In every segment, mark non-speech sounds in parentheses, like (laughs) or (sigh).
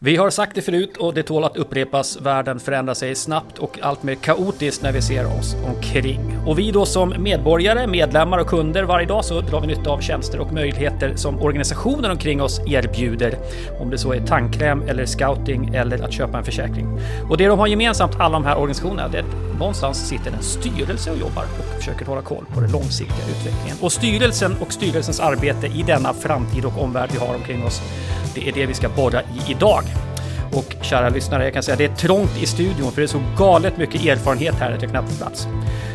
Vi har sagt det förut och det tål att upprepas. Världen förändrar sig snabbt och allt mer kaotiskt när vi ser oss omkring. Och vi då som medborgare, medlemmar och kunder varje dag så drar vi nytta av tjänster och möjligheter som organisationer omkring oss erbjuder. Om det så är tandkräm eller scouting eller att köpa en försäkring. Och det de har gemensamt, alla de här organisationerna, det är att någonstans sitter en styrelse och jobbar och försöker hålla koll på den långsiktiga utvecklingen. Och styrelsen och styrelsens arbete i denna framtid och omvärld vi har omkring oss det är det vi ska borra i idag. Och kära lyssnare, jag kan säga att det är trångt i studion för det är så galet mycket erfarenhet här att jag knappt får plats.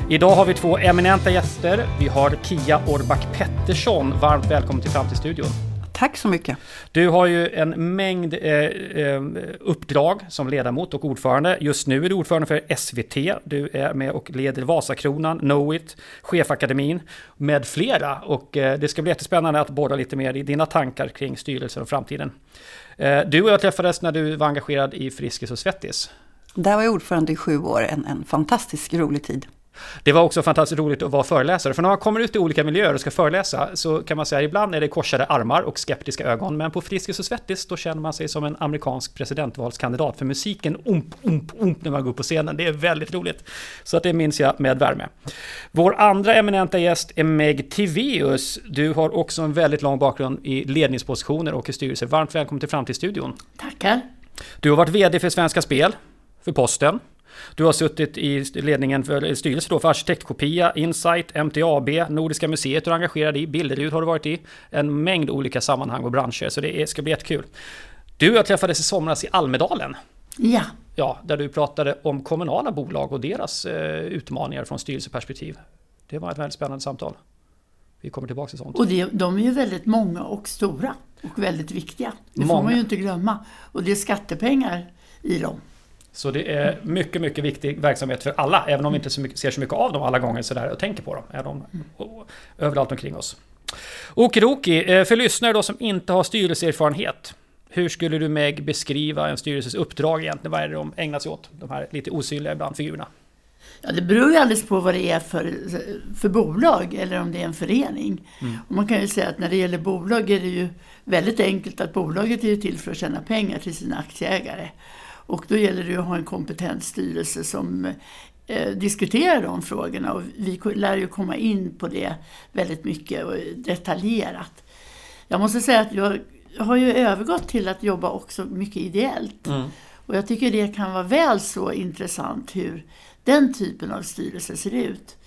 Idag har vi två eminenta gäster. Vi har Kia Orback Pettersson. Varmt välkommen till Framtidsstudion. Tack så mycket. Du har ju en mängd eh, eh, uppdrag som ledamot och ordförande. Just nu är du ordförande för SVT. Du är med och leder Vasakronan, Knowit, Chefakademin med flera. Och eh, det ska bli jättespännande att borra lite mer i dina tankar kring styrelsen och framtiden. Eh, du och jag träffades när du var engagerad i Friskis och Svettis. Där var jag ordförande i sju år, en, en fantastisk rolig tid. Det var också fantastiskt roligt att vara föreläsare, för när man kommer ut i olika miljöer och ska föreläsa så kan man säga ibland är det korsade armar och skeptiska ögon, men på Friskis och Svettis då känner man sig som en amerikansk presidentvalskandidat, för musiken omp, omp, omp när man går upp på scenen, det är väldigt roligt. Så att det minns jag med värme. Vår andra eminenta gäst är Meg Tiveus. Du har också en väldigt lång bakgrund i ledningspositioner och i styrelser. Varmt välkommen till Framtidsstudion. Tackar. Du har varit VD för Svenska Spel, för Posten, du har suttit i ledningen för styrelsen då för Arkitektkopia, Insight, MTAB, Nordiska museet du är engagerad i, Bilderud har du varit i. En mängd olika sammanhang och branscher, så det ska bli jättekul. Du och jag träffades i somras i Almedalen. Ja. Ja, där du pratade om kommunala bolag och deras eh, utmaningar från styrelseperspektiv. Det var ett väldigt spännande samtal. Vi kommer tillbaka till sånt. Och det, de är ju väldigt många och stora och väldigt viktiga. Det många. får man ju inte glömma. Och det är skattepengar i dem. Så det är mycket, mycket viktig verksamhet för alla, även om vi inte så mycket, ser så mycket av dem alla gånger sådär och tänker på dem. Är de och, överallt omkring oss. Okidoki, eh, för lyssnare då som inte har styrelseerfarenhet. Hur skulle du Meg beskriva en styrelses uppdrag egentligen? Vad är det de ägnar sig åt? De här lite osynliga ibland figurerna. Ja, det beror ju alldeles på vad det är för, för bolag eller om det är en förening. Mm. Och man kan ju säga att när det gäller bolag är det ju väldigt enkelt att bolaget är till för att tjäna pengar till sina aktieägare. Och då gäller det att ha en kompetent styrelse som eh, diskuterar de frågorna. Och vi lär ju komma in på det väldigt mycket och detaljerat. Jag måste säga att jag har ju övergått till att jobba också mycket ideellt. Mm. Och jag tycker det kan vara väl så intressant hur den typen av styrelse ser ut.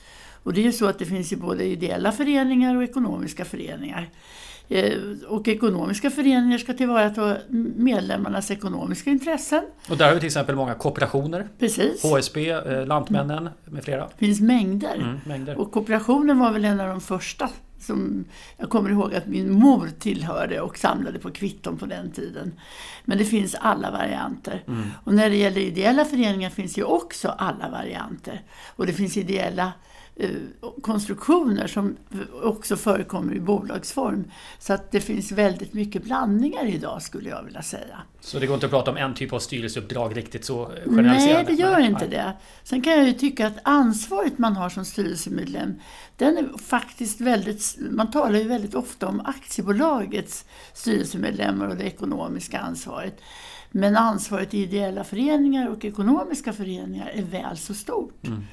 Och det är ju så att det finns ju både ideella föreningar och ekonomiska föreningar. Eh, och ekonomiska föreningar ska tillvarata medlemmarnas ekonomiska intressen. Och där har vi till exempel många kooperationer. Precis. HSB, eh, Lantmännen med flera. Det finns mängder. Mm, mängder. Och kooperationen var väl en av de första som jag kommer ihåg att min mor tillhörde och samlade på kvitton på den tiden. Men det finns alla varianter. Mm. Och när det gäller ideella föreningar finns ju också alla varianter. Och det finns ideella konstruktioner som också förekommer i bolagsform. Så att det finns väldigt mycket blandningar idag skulle jag vilja säga. Så det går inte att prata om en typ av styrelseuppdrag riktigt så generaliserande? Nej, det gör Nej. inte det. Sen kan jag ju tycka att ansvaret man har som styrelsemedlem, den är faktiskt väldigt... Man talar ju väldigt ofta om aktiebolagets styrelsemedlemmar och det ekonomiska ansvaret. Men ansvaret i ideella föreningar och ekonomiska föreningar är väl så stort. Mm.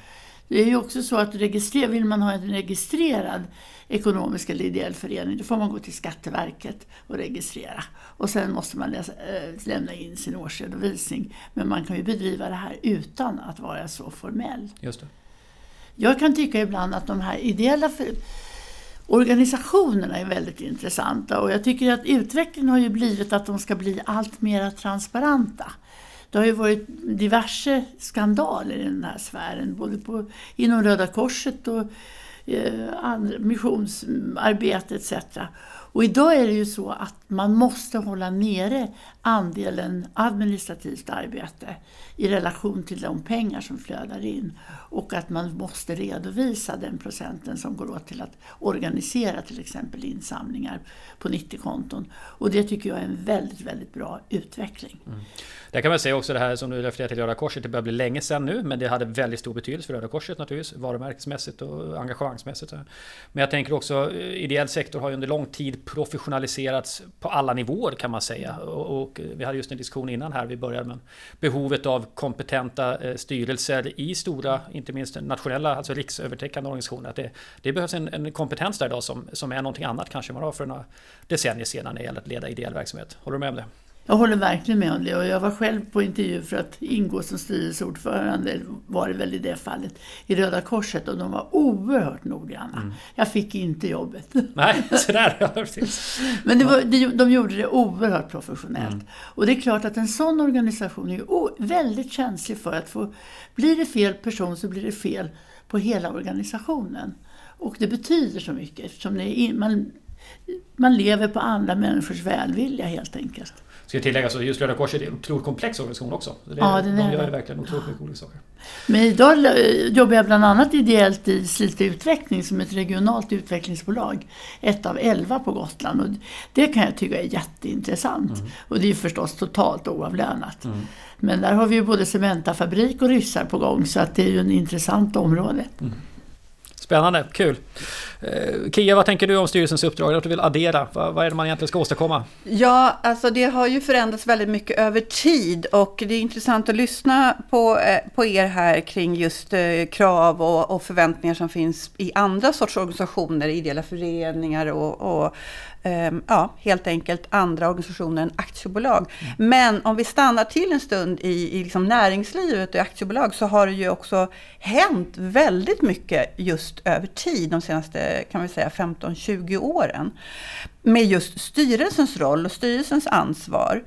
Det är ju också så att registrera, vill man ha en registrerad ekonomisk eller ideell förening, då får man gå till Skatteverket och registrera. Och sen måste man läsa, äh, lämna in sin årsredovisning. Men man kan ju bedriva det här utan att vara så formell. Just det. Jag kan tycka ibland att de här ideella organisationerna är väldigt intressanta och jag tycker att utvecklingen har ju blivit att de ska bli allt mer transparenta. Det har ju varit diverse skandaler i den här sfären, både på, inom Röda Korset och eh, missionsarbete etc. Och idag är det ju så att man måste hålla nere andelen administrativt arbete i relation till de pengar som flödar in. Och att man måste redovisa den procenten som går åt till att organisera till exempel insamlingar på 90-konton. Och det tycker jag är en väldigt, väldigt bra utveckling. Mm. Där kan man säga också det här som du refererar till Röda Korset, det börjar bli länge sedan nu, men det hade väldigt stor betydelse för Röda Korset naturligtvis, varumärkesmässigt och engagemangsmässigt. Men jag tänker också, eh, ideell sektor har ju under lång tid professionaliserats på alla nivåer kan man säga. Och, och, vi hade just en diskussion innan här vi började med behovet av kompetenta eh, styrelser i stora, inte minst nationella, alltså riksövertäckande organisationer. Att det, det behövs en, en, kompetens där idag som, som är någonting annat kanske man har för några decennier sedan när det gäller att leda ideell verksamhet. Håller du med om det? Jag håller verkligen med om det och jag var själv på intervju för att ingå som styrelseordförande, var det väl i det fallet, i Röda Korset och de var oerhört noggranna. Mm. Jag fick inte jobbet. (laughs) Nej, sådär. Ja, precis. Men det var, de, de gjorde det oerhört professionellt. Mm. Och det är klart att en sån organisation är väldigt känslig för att få, blir det fel person så blir det fel på hela organisationen. Och det betyder så mycket eftersom det är, man, man lever på andra människors välvilja helt enkelt. Ska tillägga så just Röda Korset är en otroligt komplex organisation också. Det, ja, det de gör verkligen otroligt mycket olika saker. Men idag jobbar jag bland annat ideellt i Slite Utveckling som ett regionalt utvecklingsbolag. Ett av elva på Gotland. Och det kan jag tycka är jätteintressant. Mm. Och det är förstås totalt oavlönat. Mm. Men där har vi ju både cementafabrik och ryssar på gång så att det är ju en intressant område. Mm. Spännande, kul. Eh, Kia, vad tänker du om styrelsens uppdrag? Att du vill addera? Vad, vad är det man egentligen ska åstadkomma? Ja, alltså det har ju förändrats väldigt mycket över tid och det är intressant att lyssna på, eh, på er här kring just eh, krav och, och förväntningar som finns i andra sorts organisationer, ideella föreningar och, och Ehm, ja, helt enkelt andra organisationer än aktiebolag. Mm. Men om vi stannar till en stund i, i liksom näringslivet och aktiebolag så har det ju också hänt väldigt mycket just över tid, de senaste kan vi säga 15-20 åren. Med just styrelsens roll och styrelsens ansvar.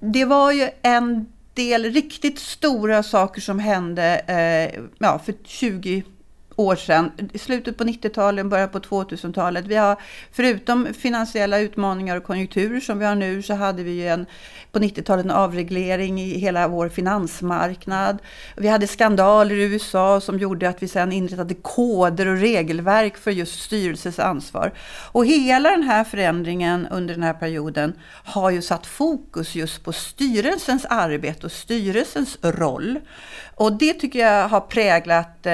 Det var ju en del riktigt stora saker som hände eh, ja, för 20 år sedan, i slutet på 90-talet, början på 2000-talet. Vi har, förutom finansiella utmaningar och konjunkturer som vi har nu, så hade vi en, på 90-talet en avreglering i hela vår finansmarknad. Vi hade skandaler i USA som gjorde att vi sedan inrättade koder och regelverk för just styrelsens ansvar. Och hela den här förändringen under den här perioden har ju satt fokus just på styrelsens arbete och styrelsens roll. Och det tycker jag har präglat eh,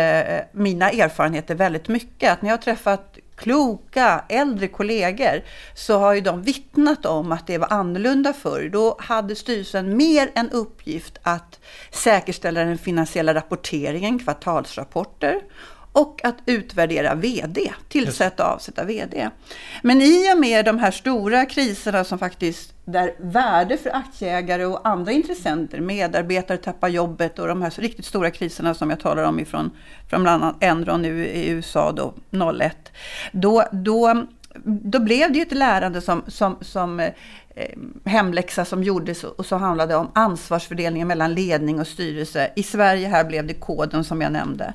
mina erfarenheter väldigt mycket. Att när jag har träffat kloka äldre kollegor så har ju de vittnat om att det var annorlunda förr. Då hade styrelsen mer en uppgift att säkerställa den finansiella rapporteringen, kvartalsrapporter och att utvärdera VD, tillsätta och avsätta VD. Men i och med de här stora kriserna som faktiskt, där värde för aktieägare och andra intressenter, medarbetare tappar jobbet och de här riktigt stora kriserna som jag talar om ifrån från bland annat Enron nu i USA då, 01. Då, då, då blev det ju ett lärande som, som, som eh, hemläxa som gjordes och som handlade om ansvarsfördelningen mellan ledning och styrelse. I Sverige här blev det koden som jag nämnde.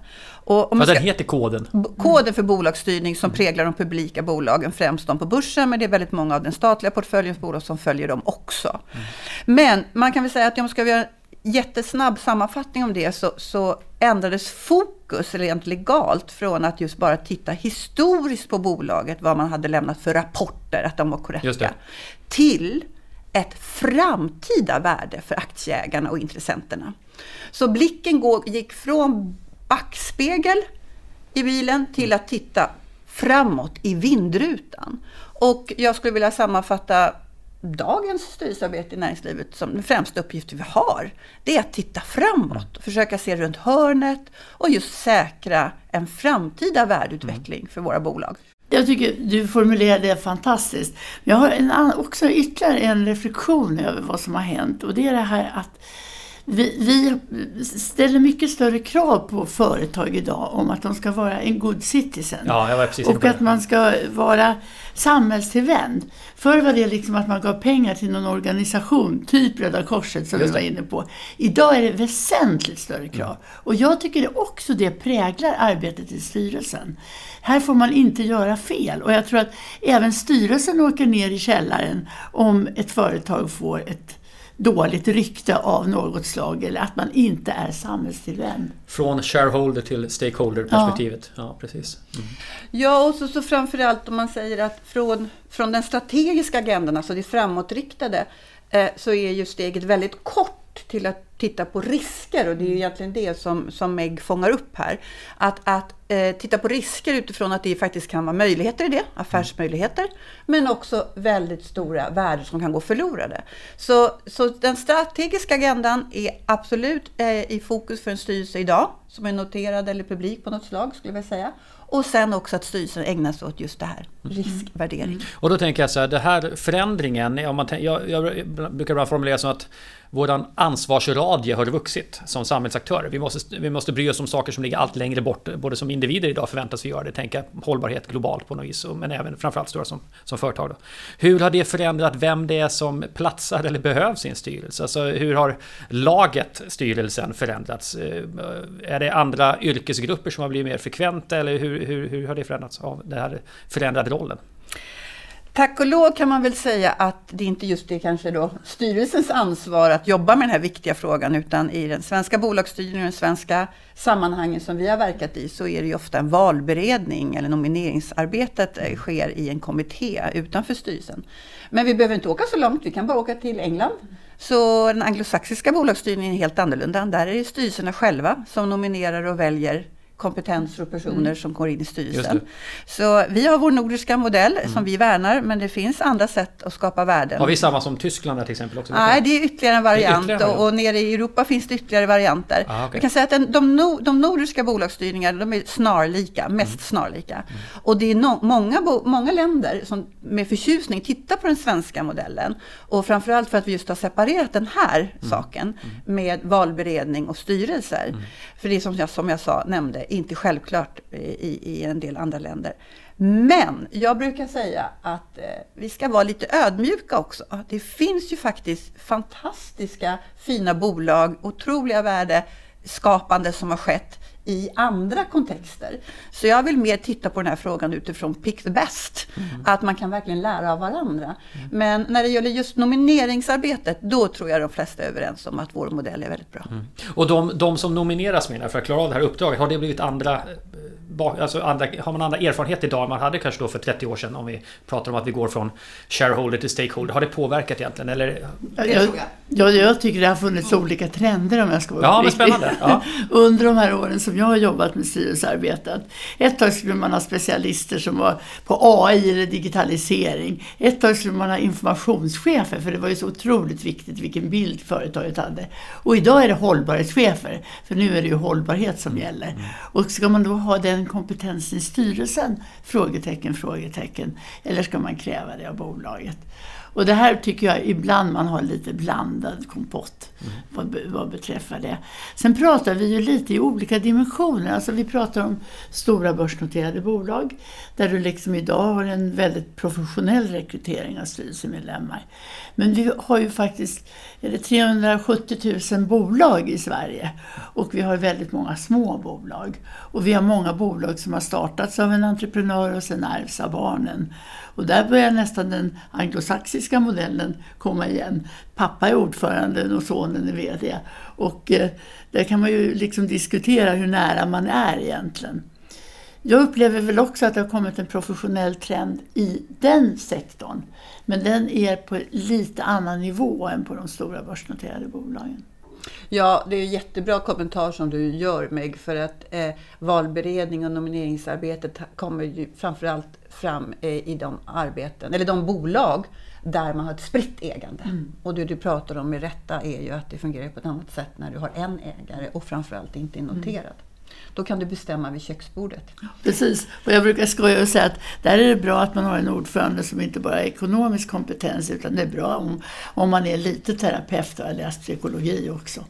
Och Vad ska, den heter koden? Koden för bolagsstyrning som präglar de publika bolagen, främst de på börsen, men det är väldigt många av den statliga portföljens bolag som följer dem också. Mm. Men man kan väl säga att om ska göra en jättesnabb sammanfattning om det så, så ändrades fokus rent legalt från att just bara titta historiskt på bolaget, vad man hade lämnat för rapporter, att de var korrekta, till ett framtida värde för aktieägarna och intressenterna. Så blicken gick från backspegel i bilen till att titta framåt i vindrutan. Och jag skulle vilja sammanfatta dagens styrelsearbete i näringslivet som den främsta uppgift vi har. Det är att titta framåt, och försöka se runt hörnet och just säkra en framtida värdeutveckling för våra bolag. Jag tycker du formulerar det fantastiskt. Jag har en, också ytterligare en reflektion över vad som har hänt och det är det här att vi, vi, ställer mycket större krav på företag idag om att de ska vara en good citizen. Ja, och att man ska vara samhällstillvänd. Förr var det liksom att man gav pengar till någon organisation, typ Röda Korset som vi var inne på. Idag är det väsentligt större krav. Och jag tycker det också det präglar arbetet i styrelsen. Här får man inte göra fel. Och jag tror att även styrelsen åker ner i källaren om ett företag får ett dåligt rykte av något slag eller att man inte är samhällstillvänd. Från shareholder till stakeholder-perspektivet. Ja. ja. precis. Mm. Ja, och så, så framförallt om man säger att från, från den strategiska agendan, alltså det framåtriktade, eh, så är ju steget väldigt kort till att titta på risker och det är ju egentligen det som, som Meg fångar upp här. Att, att eh, titta på risker utifrån att det faktiskt kan vara möjligheter i det, affärsmöjligheter, men också väldigt stora värden som kan gå förlorade. Så, så den strategiska agendan är absolut eh, i fokus för en styrelse idag, som är noterad eller publik på något slag skulle jag säga. Och sen också att styrelsen ägnar sig åt just det här, mm. riskvärdering. Mm. Och då tänker jag så här, det här förändringen, om man, jag, jag brukar bara formulera så att vår ansvarsradie har vuxit som samhällsaktörer. Vi måste, vi måste bry oss om saker som ligger allt längre bort, både som individer idag förväntas vi göra det, tänka hållbarhet globalt på något vis, men även framförallt stora som, som företag. Då. Hur har det förändrat vem det är som platsar eller behövs i en styrelse? Alltså hur har laget, styrelsen, förändrats? Eh, är det andra yrkesgrupper som har blivit mer frekventa eller hur, hur, hur har det förändrats av den här förändrade rollen? Tack och lov kan man väl säga att det inte just är kanske då styrelsens ansvar att jobba med den här viktiga frågan, utan i den svenska bolagsstyrningen och den svenska sammanhangen som vi har verkat i, så är det ju ofta en valberedning eller nomineringsarbetet eh, sker i en kommitté utanför styrelsen. Men vi behöver inte åka så långt, vi kan bara åka till England. Så den anglosaxiska bolagsstyrningen är helt annorlunda. Där är det styrelserna själva som nominerar och väljer kompetenser och personer mm. som går in i styrelsen. Så vi har vår nordiska modell mm. som vi värnar, men det finns andra sätt att skapa värden. Har vi samma som Tyskland till exempel? Också? Nej, det är ytterligare en variant ytterligare och, och, nere i Europa finns det ytterligare varianter. Ah, okay. Jag kan säga att den, de, no, de nordiska bolagsstyrningarna de är snarlika, mest mm. snarlika. Mm. Och det är no, många, många länder som med förtjusning tittar på den svenska modellen. Och framförallt för att vi just har separerat den här mm. saken mm. med valberedning och styrelser. För det är som jag, som jag sa, nämnde, inte självklart eh, i, i en del andra länder. Men jag brukar säga att eh, vi ska vara lite ödmjuka också. Det finns ju faktiskt fantastiska fina bolag, otroliga värdeskapande som har skett i andra kontexter. Så jag vill mer titta på den här frågan utifrån pick the best. Mm. Att man kan verkligen lära av varandra. Mm. Men när det gäller just nomineringsarbetet, då tror jag de flesta är överens om att vår modell är väldigt bra. Mm. Och de, de som nomineras menar för att klara av det här uppdraget, har det blivit andra alltså andra, har man andra erfarenhet idag än man hade kanske då för 30 år sedan om vi pratar om att vi går från shareholder till stakeholder. Har det påverkat egentligen? Eller? Jag, jag, jag tycker det har funnits olika trender om jag ska vara ja, men spännande. Ja. (laughs) Under de här åren som jag har jobbat med styrelsearbetet. Ett tag skulle man ha specialister som var på AI eller digitalisering. Ett tag skulle man ha informationschefer för det var ju så otroligt viktigt vilken bild företaget hade. Och idag är det hållbarhetschefer för nu är det ju hållbarhet som gäller. Mm. Och ska man då ha den kompetensen i styrelsen? Frågetecken, frågetecken. Eller ska man kräva det av bolaget? Och det här tycker jag ibland man har lite blandad kompott mm. vad, vad beträffar det. Sen pratar vi ju lite i olika dimensioner. Alltså vi pratar om stora börsnoterade bolag där du liksom idag har en väldigt professionell rekrytering av styrelsemedlemmar. Men vi har ju faktiskt är det 370 000 bolag i Sverige och vi har väldigt många små bolag. Och vi har många bolag som har startats av en entreprenör och sen ärvs av barnen. Och där börjar nästan den anglosaxiska modellen komma igen. Pappa är ordförande och sonen är VD. Och eh, där kan man ju liksom diskutera hur nära man är egentligen. Jag upplever väl också att det har kommit en professionell trend i den sektorn. Men den är på lite annan nivå än på de stora börsnoterade bolagen. Ja, det är en jättebra kommentar som du gör Meg, för att eh, valberedning och nomineringsarbetet kommer ju framförallt fram eh, i de arbeten, eller de bolag där man har ett spritt ägande. Mm. Och det du pratar om med rätta är ju att det fungerar på ett annat sätt när du har en ägare och framförallt inte är noterad. Mm. Då kan du bestämma vid köksbordet. Precis, och jag brukar skoja och säga att där är det bra att man har en ordförande som inte bara har ekonomisk kompetens utan det är bra om, om man är lite terapeut och har läst psykologi också.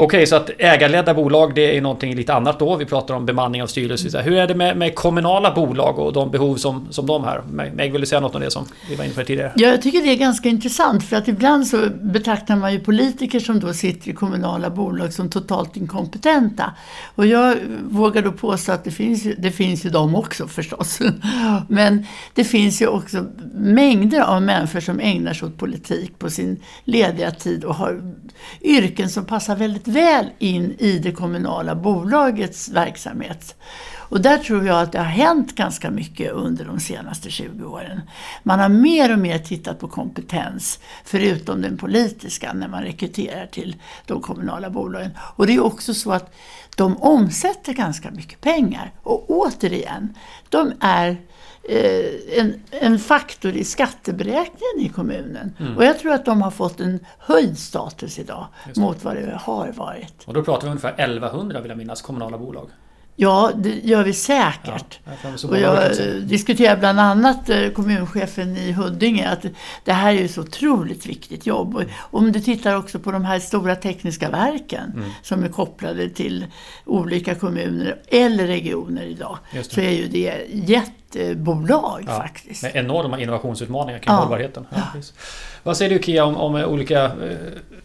Okej, så att ägarledda bolag det är någonting lite annat då. Vi pratar om bemanning av styrelser. Hur är det med, med, kommunala bolag och de behov som, som de har? Meg, vill du säga något om det som vi var inne på tidigare? Ja, jag tycker det är ganska intressant för att ibland så betraktar man ju politiker som då sitter i kommunala bolag som totalt inkompetenta. Och jag vågar då påstå att det finns, det finns ju de också förstås. (laughs) Men det finns ju också mängder av människor som ägnar sig åt politik på sin lediga tid och har yrken som passar väldigt väl in i det kommunala bolagets verksamhet. Och där tror jag att det har hänt ganska mycket under de senaste 20 åren. Man har mer och mer tittat på kompetens, förutom den politiska, när man rekryterar till de kommunala bolagen. Och det är också så att de omsätter ganska mycket pengar. Och återigen, de är en, en faktor i skatteberäkningen i kommunen. Mm. Och jag tror att de har fått en höjd status idag mot vad det har varit. Och då pratar vi ungefär 1100 vill jag minnas, kommunala bolag. Ja, det gör vi säkert. Ja, och jag diskuterar bland annat eh, kommunchefen i Huddinge att det här är ju så otroligt viktigt jobb. Och om du tittar också på de här stora tekniska verken mm. som är kopplade till olika kommuner eller regioner idag så är ju det jätte bolag ja, faktiskt. Med enorma innovationsutmaningar kring ja. hållbarheten. Ja, ja. Vad säger du Kia om, om olika, eh,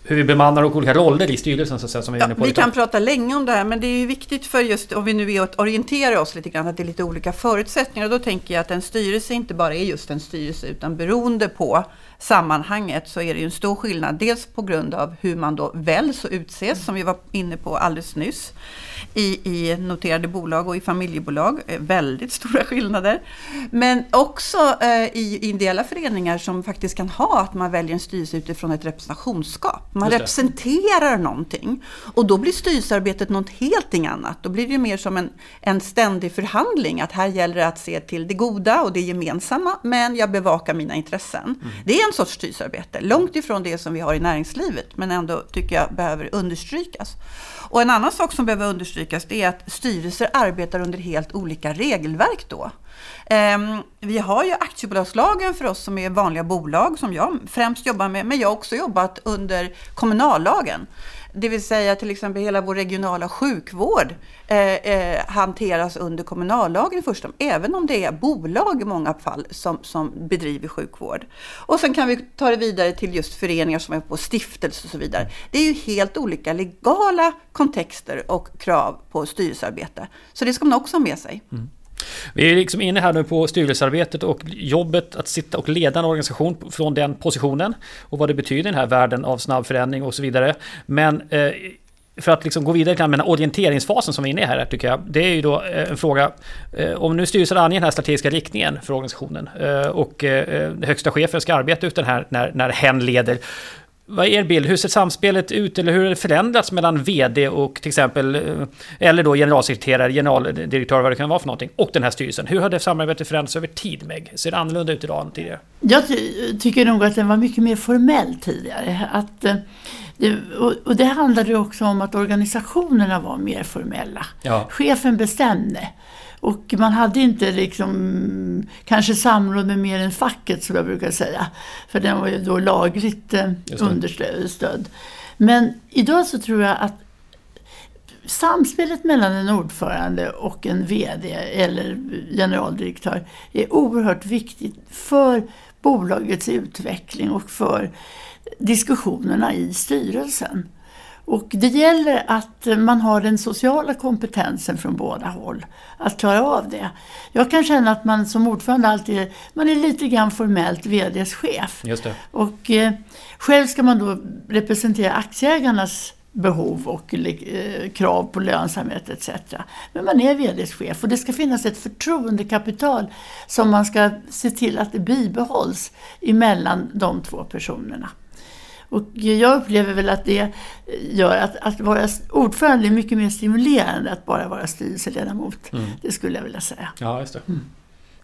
hur vi bemannar och olika roller i styrelsen? Så att säga, som vi, ja, vi kan prata länge om det här men det är ju viktigt för just om vi nu är att orientera oss lite grann att det är lite olika förutsättningar. Och då tänker jag att en styrelse inte bara är just en styrelse utan beroende på sammanhanget så är det ju en stor skillnad. Dels på grund av hur man då väljs och utses som vi var inne på alldeles nyss i, i noterade bolag och i familjebolag. Eh, väldigt stora (laughs) skillnader. Men också eh, i ideella föreningar som faktiskt kan ha att man väljer en styrelse utifrån ett representationsskap. Man representerar någonting. Och då blir styrelsearbetet något helt annat. Då blir det mer som en, en ständig förhandling. Att här gäller det att se till det goda och det gemensamma, men jag bevakar mina intressen. Mm. Det är en sorts styrelsearbete, långt ifrån det som vi har i näringslivet, men ändå tycker jag behöver understrykas. Och en annan sak som behöver understrykas det är att styrelser arbetar under helt olika regelverk då. Ehm, vi har ju aktiebolagslagen för oss som är vanliga bolag som jag främst jobbar med, men jag har också jobbat under kommunallagen. Det vill säga till exempel hela vår regionala sjukvård eh, eh, hanteras under kommunallagen i första även om det är bolag i många fall som, som bedriver sjukvård. Och sen kan vi ta det vidare till just föreningar som är på stiftelse och så vidare. Det är ju helt olika legala kontexter och krav på styrelsearbete. Så det ska man också ha med sig. Mm. Vi är liksom inne här nu på styrelsearbetet och jobbet att sitta och leda en organisation från den positionen. Och vad det betyder i den här världen av snabb förändring och så vidare. Men eh, för att liksom gå vidare till den orienteringsfasen som vi är inne i här, tycker jag. Det är ju då eh, en fråga, eh, om nu styrelsen anger den här strategiska riktningen för organisationen eh, och högsta chefen ska arbeta ut den här när, när hen leder vad är er bild? Hur ser samspelet ut eller hur har det förändrats mellan VD och till exempel eh, eller då generalsekreterare, generaldirektör, vad det kan vara för någonting och den här styrelsen? Hur har det samarbetet förändrats över tid Meg? Ser det annorlunda ut idag än tidigare? Jag tycker nog att den var mycket mer formell tidigare. Att, eh, det, och det handlade också om att organisationerna var mer formella. Ja. Chefen bestämde. Och man hade inte liksom kanske samråd med mer än facket som jag brukar säga. För den var ju då lagligt eh, understödd. Men idag så tror jag att samspelet mellan en ordförande och en VD eller generaldirektör är oerhört viktigt för bolagets utveckling och för diskussionerna i styrelsen. Och det gäller att man har den sociala kompetensen från båda håll. Att klara av det. Jag kan känna att man som ordförande alltid man är lite grann formellt VDs chef. Just det. Och eh, själv ska man då representera aktieägarnas behov och eh, krav på lönsamhet etc. Men man är VDs chef och det ska finnas ett förtroendekapital som man ska se till att det bibehålls emellan de två personerna. Och jag upplever väl att det gör att, att vara ordförande är mycket mer stimulerande att bara vara styrelseledamot. Mm. Det skulle jag vilja säga. Ja, just det. Mm.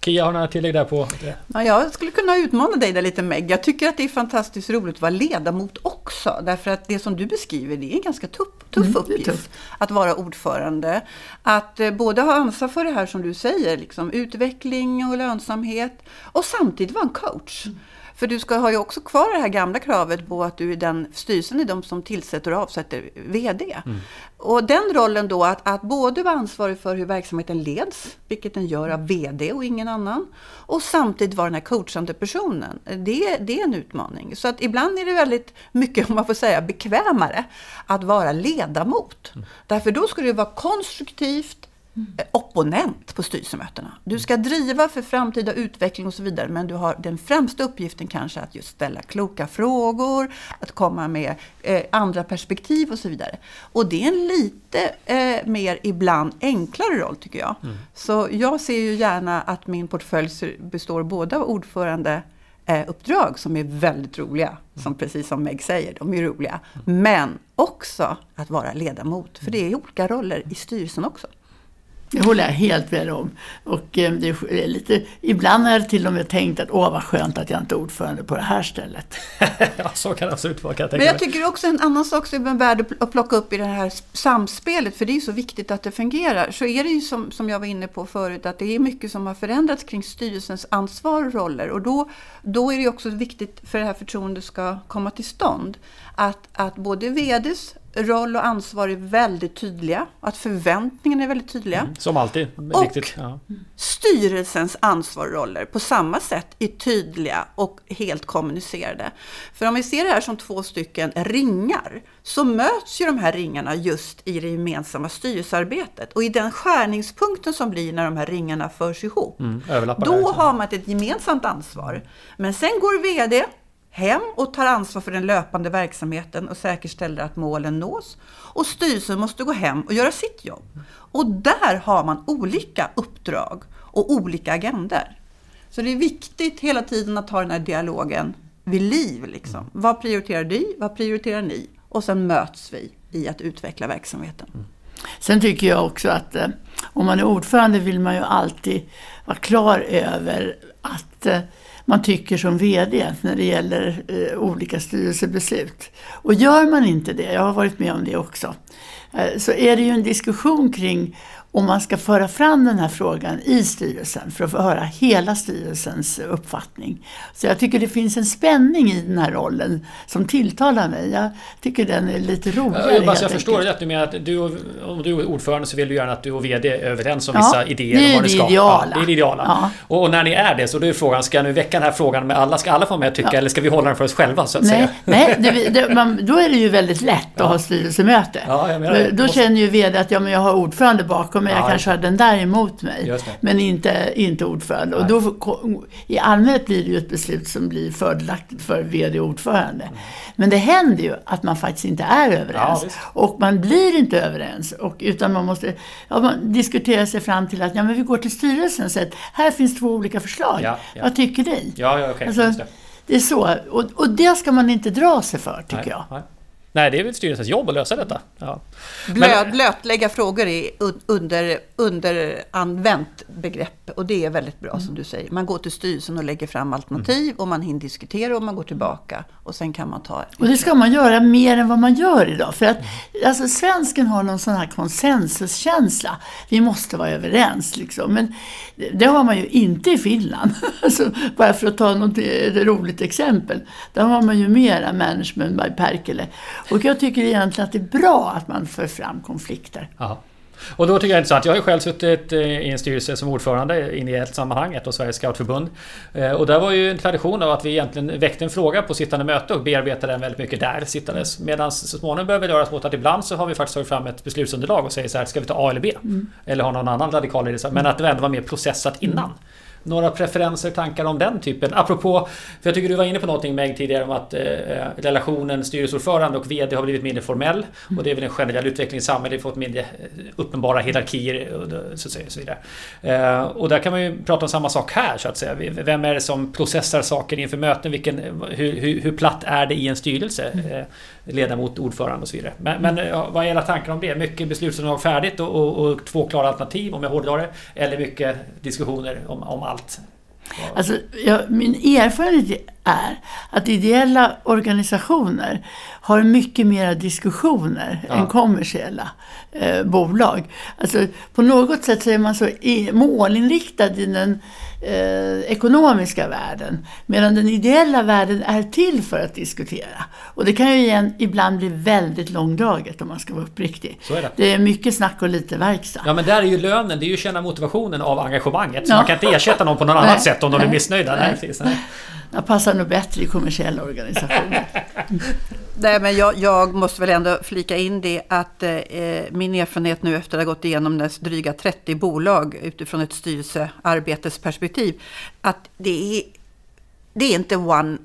Kia, har du några tillägg där på det? Ja, jag skulle kunna utmana dig där lite Meg. Jag tycker att det är fantastiskt roligt att vara ledamot också. Därför att det som du beskriver, det är en ganska tuff, tuff mm, uppgift. Tuff. Att vara ordförande. Att eh, både ha ansvar för det här som du säger, liksom, utveckling och lönsamhet. Och samtidigt vara en coach. Mm. För du ska ha ju också kvar det här gamla kravet på att du är den styrelsen är de som tillsätter och avsätter VD. Mm. Och den rollen då att, att både vara ansvarig för hur verksamheten leds, vilket den gör av VD och ingen annan, och samtidigt vara den här coachande personen. Det, det är en utmaning. Så att ibland är det väldigt mycket, om man får säga, bekvämare att vara ledamot. Mm. Därför då ska det vara konstruktivt, opponent på styrelsemötena. Du ska driva för framtida utveckling och så vidare, men du har den främsta uppgiften kanske att just ställa kloka frågor, att komma med eh, andra perspektiv och så vidare. Och det är en lite eh, mer ibland enklare roll tycker jag. Mm. Så jag ser ju gärna att min portfölj består både av ordförande eh, uppdrag som är väldigt roliga, mm. som precis som Meg säger, de är roliga. Men också att vara ledamot, för det är olika roller i styrelsen också. Det håller jag helt med om. Och eh, det är lite, ibland har jag till och med tänkt att åh vad skönt att jag inte är ordförande på det här stället. (laughs) ja, så kan det absolut vara. Kan jag tänka Men jag tycker också en annan sak som är värd att plocka upp i det här samspelet, för det är så viktigt att det fungerar. Så är det ju som, som jag var inne på förut, att det är mycket som har förändrats kring styrelsens ansvar och roller. Och då, då är det också viktigt för det här förtroendet ska komma till stånd, att, att både VDs roll och ansvar är väldigt tydliga. Att förväntningarna är väldigt tydliga. Mm, som alltid. Och viktigt. Ja. styrelsens ansvar och roller på samma sätt är tydliga och helt kommunicerade. För om vi ser det här som två stycken ringar så möts ju de här ringarna just i det gemensamma styrelsearbetet. Och i den skärningspunkten som blir när de här ringarna förs ihop, mm, då har man ett gemensamt ansvar. Men sen går VD hem och tar ansvar för den löpande verksamheten och säkerställer att målen nås. Och styrelsen måste gå hem och göra sitt jobb. Och där har man olika uppdrag och olika agender. Så det är viktigt hela tiden att ha den här dialogen vid liv. Liksom. Vad prioriterar du? Vad prioriterar ni? Och sen möts vi i att utveckla verksamheten. Sen tycker jag också att eh, om man är ordförande vill man ju alltid vara klar över att eh, man tycker som VD när det gäller eh, olika styrelsebeslut. Och gör man inte det, jag har varit med om det också, eh, så är det ju en diskussion kring om man ska föra fram den här frågan i styrelsen för att få höra hela styrelsens uppfattning. Så jag tycker det finns en spänning i den här rollen som tilltalar mig. Jag tycker den är lite roligare. Jag, jag förstår rätt, du menar att du, om du är ordförande så vill du gärna att du och VD är överens om ja, vissa idéer. Är vad det ska. ideala. Ja, det är det ideala. Ja. Och, och, när ni är det så då är frågan, ska nu väcka den här frågan med alla? Ska alla få med att tycka ja. eller ska vi hålla den för oss själva så att nej, säga? Nej, det, det, man, då är det ju väldigt lätt att ha styrelsemöte. Ja, jag menar, då måste... känner ju VD att ja, men jag har ordförande bakom mig. Ja, jag kanske har den där emot mig. Men inte, inte ordförande. Och då, I allmänhet blir det ju ett beslut som blir fördelaktigt för VD och ordförande. Mm. Men det händer ju att man faktiskt inte är överens. Ja, och man blir inte överens. Och, utan man måste ja, man diskutera sig fram till att ja, men vi går till styrelsen och säger här finns två olika förslag. Ja, Vad tycker ni? Ja, ja, okay. alltså, det är så. Och, och det ska man inte dra sig för, tycker nej, jag. Nej. Nej, det är väl styrelsens jobb att lösa detta. Ja. Blöd, blötlägga frågor är under, underanvänt begrepp och det är väldigt bra mm. som du säger. Man går till styrelsen och lägger fram alternativ mm. och man hinner diskutera och man går tillbaka och sen kan man ta... Och det ska man göra mer än vad man gör idag. För att alltså, svensken har någon sån här konsensuskänsla. Vi måste vara överens liksom. Men det har man ju inte i Finland. (laughs) alltså, bara för att ta något, roligt exempel. Där har man ju mera management by Perkele. Och jag tycker egentligen att det är bra att man för fram konflikter. Aha. Och då tycker jag det är intressant. Jag har ju själv suttit eh, i en styrelse som ordförande i ett sammanhang, ett av Sveriges scoutförbund. Eh, och där var ju en tradition av att vi egentligen väckte en fråga på sittande möte och bearbetade den väldigt mycket där sittandes. Medan så småningom börjar vi röra oss mot att ibland så har vi faktiskt tagit fram ett beslutsunderlag och säger så här, ska vi ta A eller B? Mm. Eller ha någon annan radikal idé. Men att det ändå var mer processat innan. Mm. Några preferenser, tankar om den typen? Apropå, för jag tycker du var inne på någonting Meg tidigare om att eh, relationen styrelseordförande och VD har blivit mindre formell. Och det är väl en generell utveckling i samhället. Vi har fått mindre eh, uppenbara hierarkier och så, så vidare. Eh, och där kan man ju prata om samma sak här så att säga. Vem är det som processar saker inför möten? Vilken, hur, hur, hur platt är det i en styrelse? Eh, ledamot, ordförande och så vidare. Men, men vad är era tankar om det? Mycket beslutsunderlag färdigt och, och, och, två klara alternativ om jag hårdrar det. Eller mycket diskussioner om, om allt? Alltså, ja, min erfarenhet är att ideella organisationer har mycket mera diskussioner ja. än kommersiella eh, bolag. Alltså, på något sätt så är man så målinriktad i den eh, ekonomiska världen. Medan den ideella världen är till för att diskutera. Och det kan ju igen, ibland bli väldigt långdraget om man ska vara uppriktig. Så är det. det är mycket snack och lite verksamhet. Ja men där är ju lönen, det är ju att känna motivationen av engagemanget. Så ja. man kan inte ersätta någon på något annat sätt om de är missnöjda. Nej. Nej, Jag passar nog bättre i kommersiella organisationer. (laughs) Nej, men jag, jag, måste väl ändå flika in det att eh, min erfarenhet nu efter att ha gått igenom dryga 30 bolag utifrån ett styrelsearbetesperspektiv, att det är, det är inte one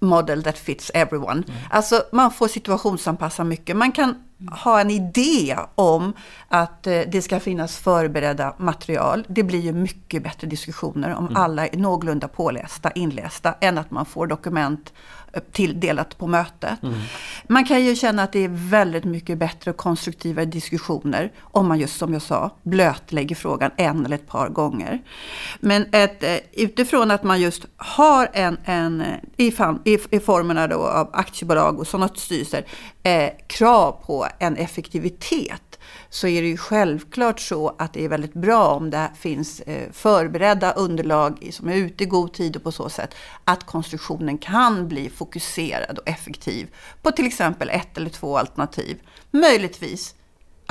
model that fits everyone. Mm. Alltså man får situationsanpassa mycket. Man kan ha en idé om att eh, det ska finnas förberedda material. Det blir ju mycket bättre diskussioner om mm. alla är någorlunda pålästa, inlästa, än att man får dokument tilldelat på mötet. Mm. Man kan ju känna att det är väldigt mycket bättre och konstruktivare diskussioner om man just som jag sa blötlägger frågan en eller ett par gånger. Men ett, eh, utifrån att man just har en, en i, fan, i, i formerna då av aktiebolag och sådana styrelser, eh, krav på en effektivitet så är det ju självklart så att det är väldigt bra om det finns eh, förberedda underlag som är ute i god tid och på så sätt att konstruktionen kan bli fokuserad och effektiv på till exempel ett eller två alternativ. Möjligtvis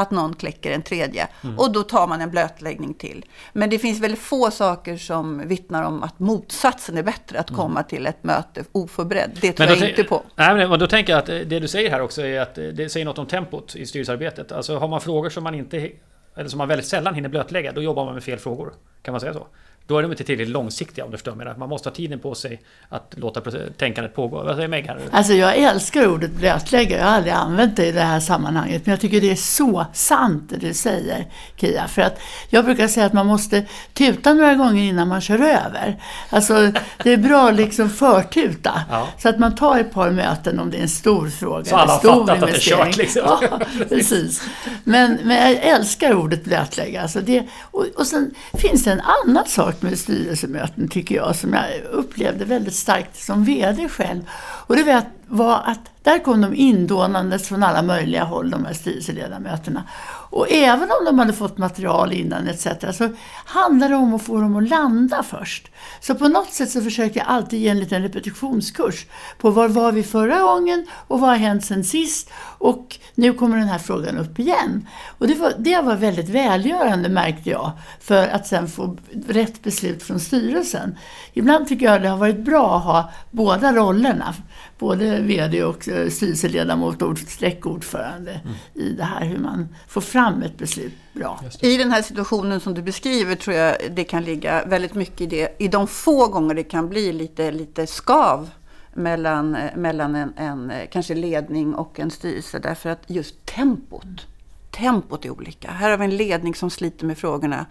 att någon kläcker en tredje. Mm. Och då tar man en blötläggning till. Men det finns väldigt få saker som vittnar om att motsatsen är bättre. Att mm. komma till ett möte oförberedd. Det tror jag inte på. Nej, men då tänker jag att det du säger här också är att det säger något om tempot i styrelsearbetet. Alltså har man frågor som man inte eller som man väldigt sällan hinner blötlägga, då jobbar man med fel frågor. Kan man säga så? Då är de inte tillräckligt långsiktiga om du förstår mig. Man måste ha tiden på sig att låta tänkandet pågå. Vad säger Meg? Alltså jag älskar ordet blötlägga. Jag har aldrig använt det i det här sammanhanget. Men jag tycker det är så sant det du säger Kia. För att jag brukar säga att man måste tuta några gånger innan man kör över. Alltså det är bra att liksom förtuta. Ja. Så att man tar ett par möten om det är en stor fråga. Så alla har fattat att det är kört liksom. Ja, precis. Men, men jag älskar ordet blötlägga. Alltså det, och, och sen finns det en annan sak med styrelsemöten tycker jag som jag upplevde väldigt starkt som VD själv. Och det var att där kom de indånandes från alla möjliga håll, de här styrelseledamöterna. Och även om de hade fått material innan etc. så handlade det om att få dem att landa först. Så på något sätt så försökte jag alltid ge en liten repetitionskurs på var var vi förra gången och vad har hänt sen sist och nu kommer den här frågan upp igen. Och det var, det var väldigt välgörande märkte jag för att sen få rätt beslut från styrelsen. Ibland tycker jag det har varit bra att ha båda rollerna både VD och eh, styrelseledamot och streckordförande mm. i det här hur man får fram ett beslut bra. I den här situationen som du beskriver tror jag det kan ligga väldigt mycket i det. I de få gånger det kan bli lite, lite skav mellan, eh, mellan en, en eh, kanske ledning och en styrelse därför att just tempot, tempot är olika. Här har vi en ledning som sliter med frågorna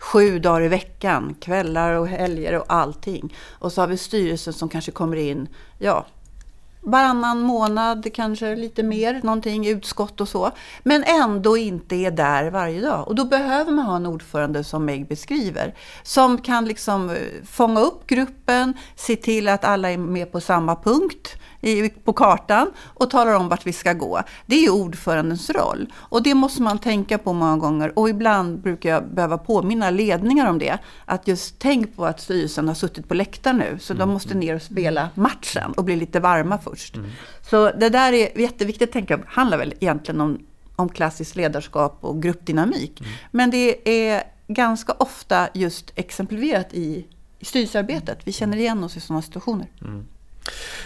sju dagar i veckan, kvällar och helger och allting. Och så har vi styrelsen som kanske kommer in, ja, varannan månad, kanske lite mer, någonting utskott och så. Men ändå inte är där varje dag. Och då behöver man ha en ordförande som Meg beskriver. Som kan liksom eh, fånga upp gruppen, se till att alla är med på samma punkt i, på kartan och talar om vart vi ska gå. Det är ju ordförandens roll. Och det måste man tänka på många gånger. Och ibland brukar jag behöva påminna ledningar om det. Att just tänk på att styrelsen har suttit på läktaren nu. Så mm. de måste ner och spela matchen och bli lite varma först. Mm. Så det där är jätteviktigt att tänka. Det handlar väl egentligen om, om klassiskt ledarskap och gruppdynamik. Mm. Men det är ganska ofta just exemplifierat i, i styrelsearbetet. Vi känner igen oss i sådana situationer. Mm.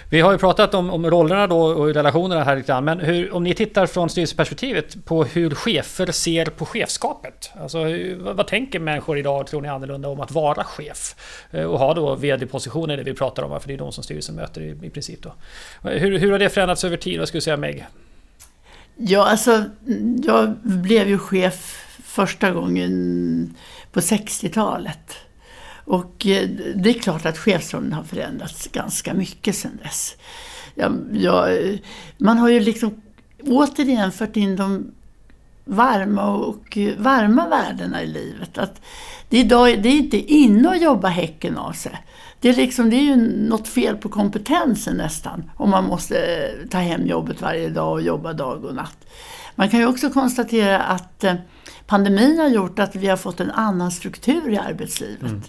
Vi har ju pratat om, om rollerna då och relationerna här lite grann. Men hur, om ni tittar från styrelseperspektivet på hur chefer ser på chefskapet. Alltså vad, vad, tänker människor idag, tror ni annorlunda, om att vara chef? Eh, och ha då vd-positioner, det vi pratar om, för det är de som styrelsen möter i, i princip då. Hur, hur har det förändrats över tid? Vad skulle du säga Meg? Ja, alltså jag blev ju chef första gången på 60-talet. Och eh, det är klart att chefsrollen har förändrats ganska mycket sedan dess. Ja, ja, man har ju liksom återigen fört in de varma och varma värdena i livet. Att det, är idag, det är inte inne att jobba häcken av sig. Det är, liksom, det är ju något fel på kompetensen nästan om man måste eh, ta hem jobbet varje dag och jobba dag och natt. Man kan ju också konstatera att eh, pandemin har gjort att vi har fått en annan struktur i arbetslivet. Mm.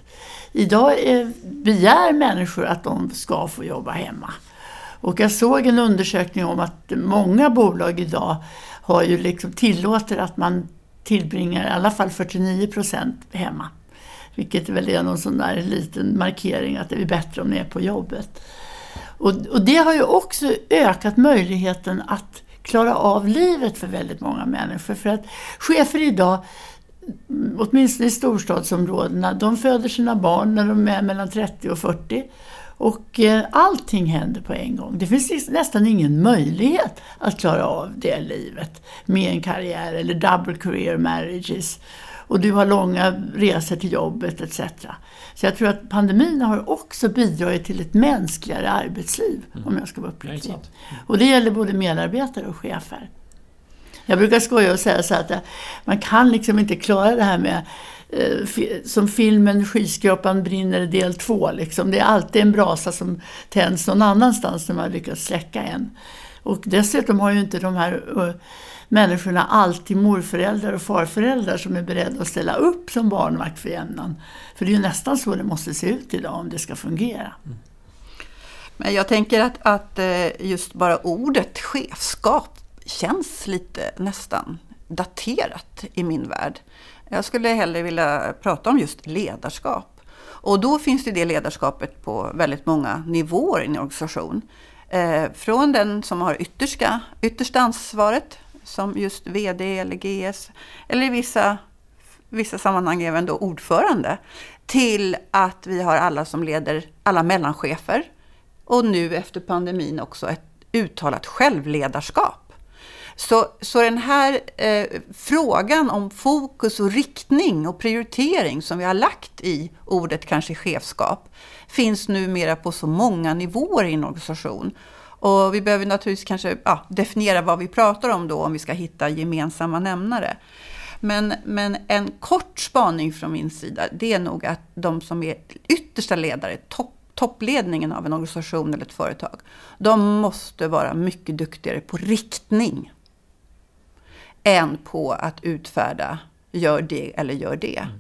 Idag är, begär människor att de ska få jobba hemma. Och jag såg en undersökning om att många bolag idag har ju liksom tillåter att man tillbringar i alla fall 49 procent hemma. Vilket väl är någon sån där liten markering att det är bättre om ni är på jobbet. Och, och det har ju också ökat möjligheten att klara av livet för väldigt många människor. För att chefer idag, åtminstone i storstadsområdena, de föder sina barn när de är mellan 30 och 40. Och eh, allting händer på en gång. Det finns nästan ingen möjlighet att klara av det livet med en karriär eller double career marriages. Och du har långa resor till jobbet etc. Så jag tror att pandemin har också bidragit till ett mänskligare arbetsliv, mm. om jag ska vara uppriktig. Mm. Och det gäller både medarbetare och chefer. Jag brukar skoja och säga så att man kan liksom inte klara det här med eh, som filmen Skyskrapan brinner del två. Liksom. Det är alltid en brasa som tänds någon annanstans när man lyckats släcka en. Och dessutom har ju inte de här uh, människorna alltid morföräldrar och farföräldrar som är beredda att ställa upp som barnvakt för jämnan. För det är ju nästan så det måste se ut idag om det ska fungera. Mm. Men jag tänker att, att eh, just bara ordet chefskap känns lite nästan daterat i min värld. Jag skulle hellre vilja prata om just ledarskap. Och då finns det det ledarskapet på väldigt många nivåer i en organisation. Eh, från den som har yttersta, yttersta ansvaret, som just VD eller GS, eller i vissa, vissa sammanhang även då ordförande, till att vi har alla som leder, alla mellanchefer, och nu efter pandemin också ett uttalat självledarskap. Så, så den här eh, frågan om fokus och riktning och prioritering som vi har lagt i ordet kanske chefskap finns numera på så många nivåer i en organisation. Och vi behöver naturligtvis kanske ja, definiera vad vi pratar om då om vi ska hitta gemensamma nämnare. Men, men en kort spaning från min sida, det är nog att de som är yttersta ledare, topp toppledningen av en organisation eller ett företag, de måste vara mycket duktigare på riktning än på att utfärda gör det eller gör det. Mm.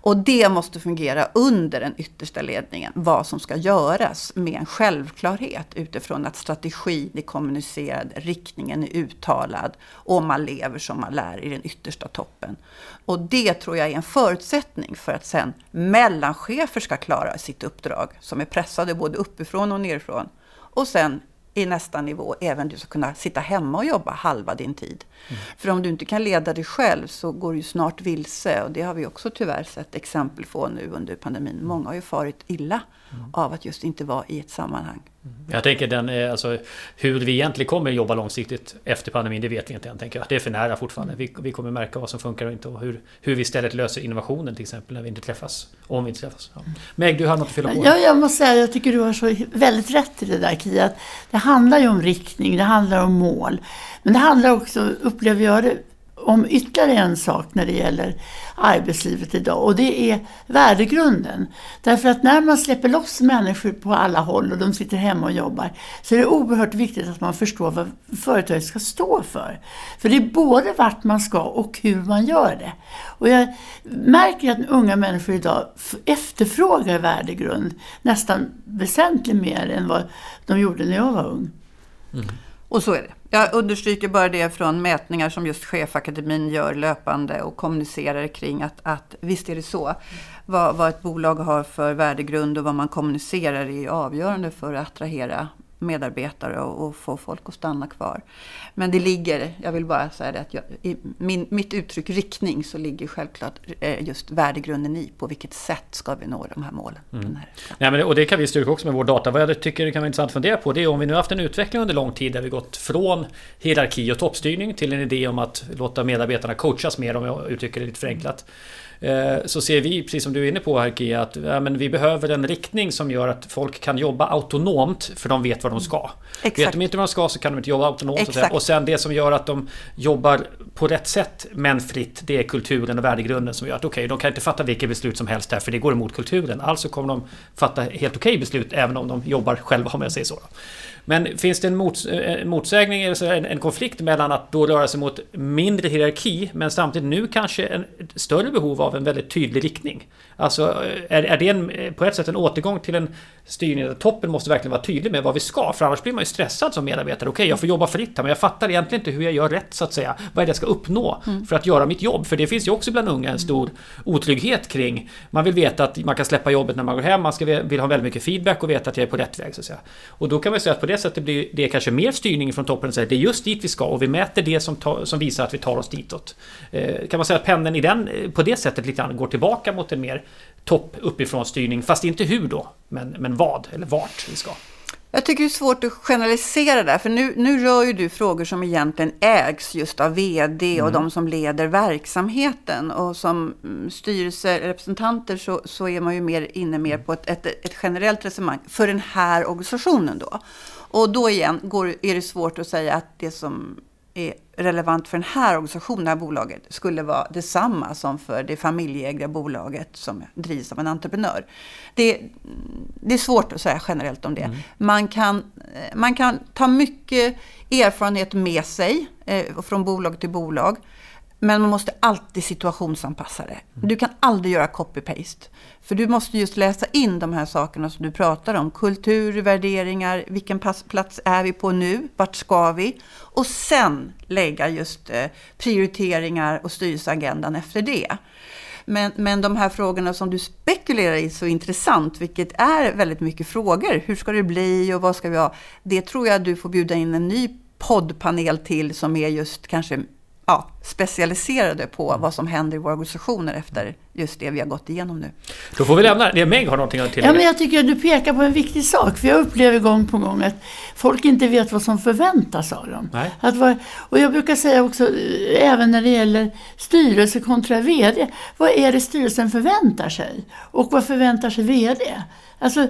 Och det måste fungera under den yttersta ledningen, vad som ska göras med en självklarhet utifrån att strategin är kommunicerad, riktningen är uttalad och man lever som man lär i den yttersta toppen. Och det tror jag är en förutsättning för att sen mellanchefer ska klara sitt uppdrag, som är pressade både uppifrån och nerifrån. Och sen i nästa nivå även du ska kunna sitta hemma och jobba halva din tid. Mm. För om du inte kan leda dig själv så går du snart vilse och det har vi också tyvärr sett exempel på nu under pandemin. Många har ju farit illa mm. av att just inte vara i ett sammanhang. Mm. Jag tänker den, alltså, hur vi egentligen kommer jobba långsiktigt efter pandemin, det vet vi inte än. Tänker jag. Det är för nära fortfarande. Vi, vi kommer märka vad som funkar och inte och hur, hur vi istället löser innovationen till exempel när vi inte träffas. Om vi inte träffas. Ja. Meg, du har något att fylla på? Ja, jag måste säga jag tycker du har så väldigt rätt i det där Kia. Det handlar ju om riktning, det handlar om mål. Men det handlar också, upplever jag det, om ytterligare en sak när det gäller arbetslivet idag och det är värdegrunden. Därför att när man släpper loss människor på alla håll och de sitter hemma och jobbar så är det oerhört viktigt att man förstår vad företaget ska stå för. För det är både vart man ska och hur man gör det. Och jag märker att unga människor idag efterfrågar värdegrund nästan väsentligt mer än vad de gjorde när jag var ung. Mm. Och så är det. Jag understryker bara det från mätningar som just Chefakademin gör löpande och kommunicerar kring att, att visst är det så. Vad, vad ett bolag har för värdegrund och vad man kommunicerar är avgörande för att attrahera medarbetare och, och, få folk att stanna kvar. Men det ligger, jag vill bara säga det, att jag, i min, mitt uttryck riktning så ligger självklart eh, just värdegrunden i på vilket sätt ska vi nå de här målen. Mm. Här, Nej, men, och det kan vi styrka också med vår data. Vad jag tycker det kan vara intressant att fundera på det är om vi nu haft en utveckling under lång tid där vi gått från hierarki och toppstyrning till en idé om att låta medarbetarna coachas mer om jag uttrycker det lite förenklat. Eh, så ser vi, precis som du är inne på här Kia, att ja, men vi behöver en riktning som gör att folk kan jobba autonomt för de vet vad de ska. Exakt. Vet de inte vad de ska så kan de inte jobba autonomt. Och, och sen det som gör att de jobbar på rätt sätt men fritt, det är kulturen och värdegrunden som gör att okej, okay, de kan inte fatta vilket beslut som helst här för det går emot kulturen. Alltså kommer de fatta helt okej okay beslut även om de jobbar själva om jag säger så. Men finns det en mots eh, motsägning, alltså en, en, konflikt mellan att då röra sig mot mindre hierarki men samtidigt nu kanske en större behov av en väldigt tydlig riktning? Alltså är, är det en, på ett sätt en återgång till en styrning där toppen måste verkligen vara tydlig med vad vi ska för annars blir man ju stressad som medarbetare. Okej, okay, jag får jobba fritt här men jag fattar egentligen inte hur jag gör rätt så att säga. Vad är det jag ska uppnå mm. för att göra mitt jobb? För det finns ju också bland unga en stor otrygghet kring. Man vill veta att man kan släppa jobbet när man går hem, man ska, vill ha väldigt mycket feedback och veta att jag är på rätt väg. Så att säga. Och då kan man säga att på det sättet blir det kanske mer styrning från toppen. Så det är just dit vi ska och vi mäter det som, ta, som visar att vi tar oss ditåt. Eh, kan man säga att pendeln i den, eh, på det sättet lite grann går tillbaka mot en mer topp uppifrån styrning, fast inte hur då, men, men vad eller vart vi ska. Jag tycker det är svårt att generalisera där, för nu, nu rör ju du frågor som egentligen ägs just av vd och mm. de som leder verksamheten. Och som mm, styrelserepresentanter så, så är man ju mer inne mer på ett, ett, ett generellt resonemang för den här organisationen då. Och då igen går, är det svårt att säga att det som är relevant för den här organisationen, det här bolaget, skulle vara detsamma som för det familjeägda bolaget som drivs av en entreprenör. Det, det är svårt att säga generellt om det. Mm. Man, kan, man kan ta mycket erfarenhet med sig eh, från bolag till bolag. Men man måste alltid situationsanpassa det. Du kan aldrig göra copy-paste. För du måste just läsa in de här sakerna som du pratar om. Kultur, värderingar, vilken plats är vi på nu? Vart ska vi? Och sen lägga just eh, prioriteringar och styrelseagendan efter det. Men, men de här frågorna som du spekulerar i så intressant, vilket är väldigt mycket frågor. Hur ska det bli och vad ska vi ha? Det tror jag du får bjuda in en ny poddpanel till som är just kanske ja, specialiserade på vad som händer i våra organisationer efter just det vi har gått igenom nu. Då får vi lämna det. Meg har någonting att tillägga. Ja, men jag tycker att du pekar på en viktig sak. För jag upplever gång på gång att folk inte vet vad som förväntas av dem. Nej. Att var, och jag brukar säga också, även när det gäller styrelse kontra VD. Vad är det styrelsen förväntar sig? Och vad förväntar sig VD? Alltså,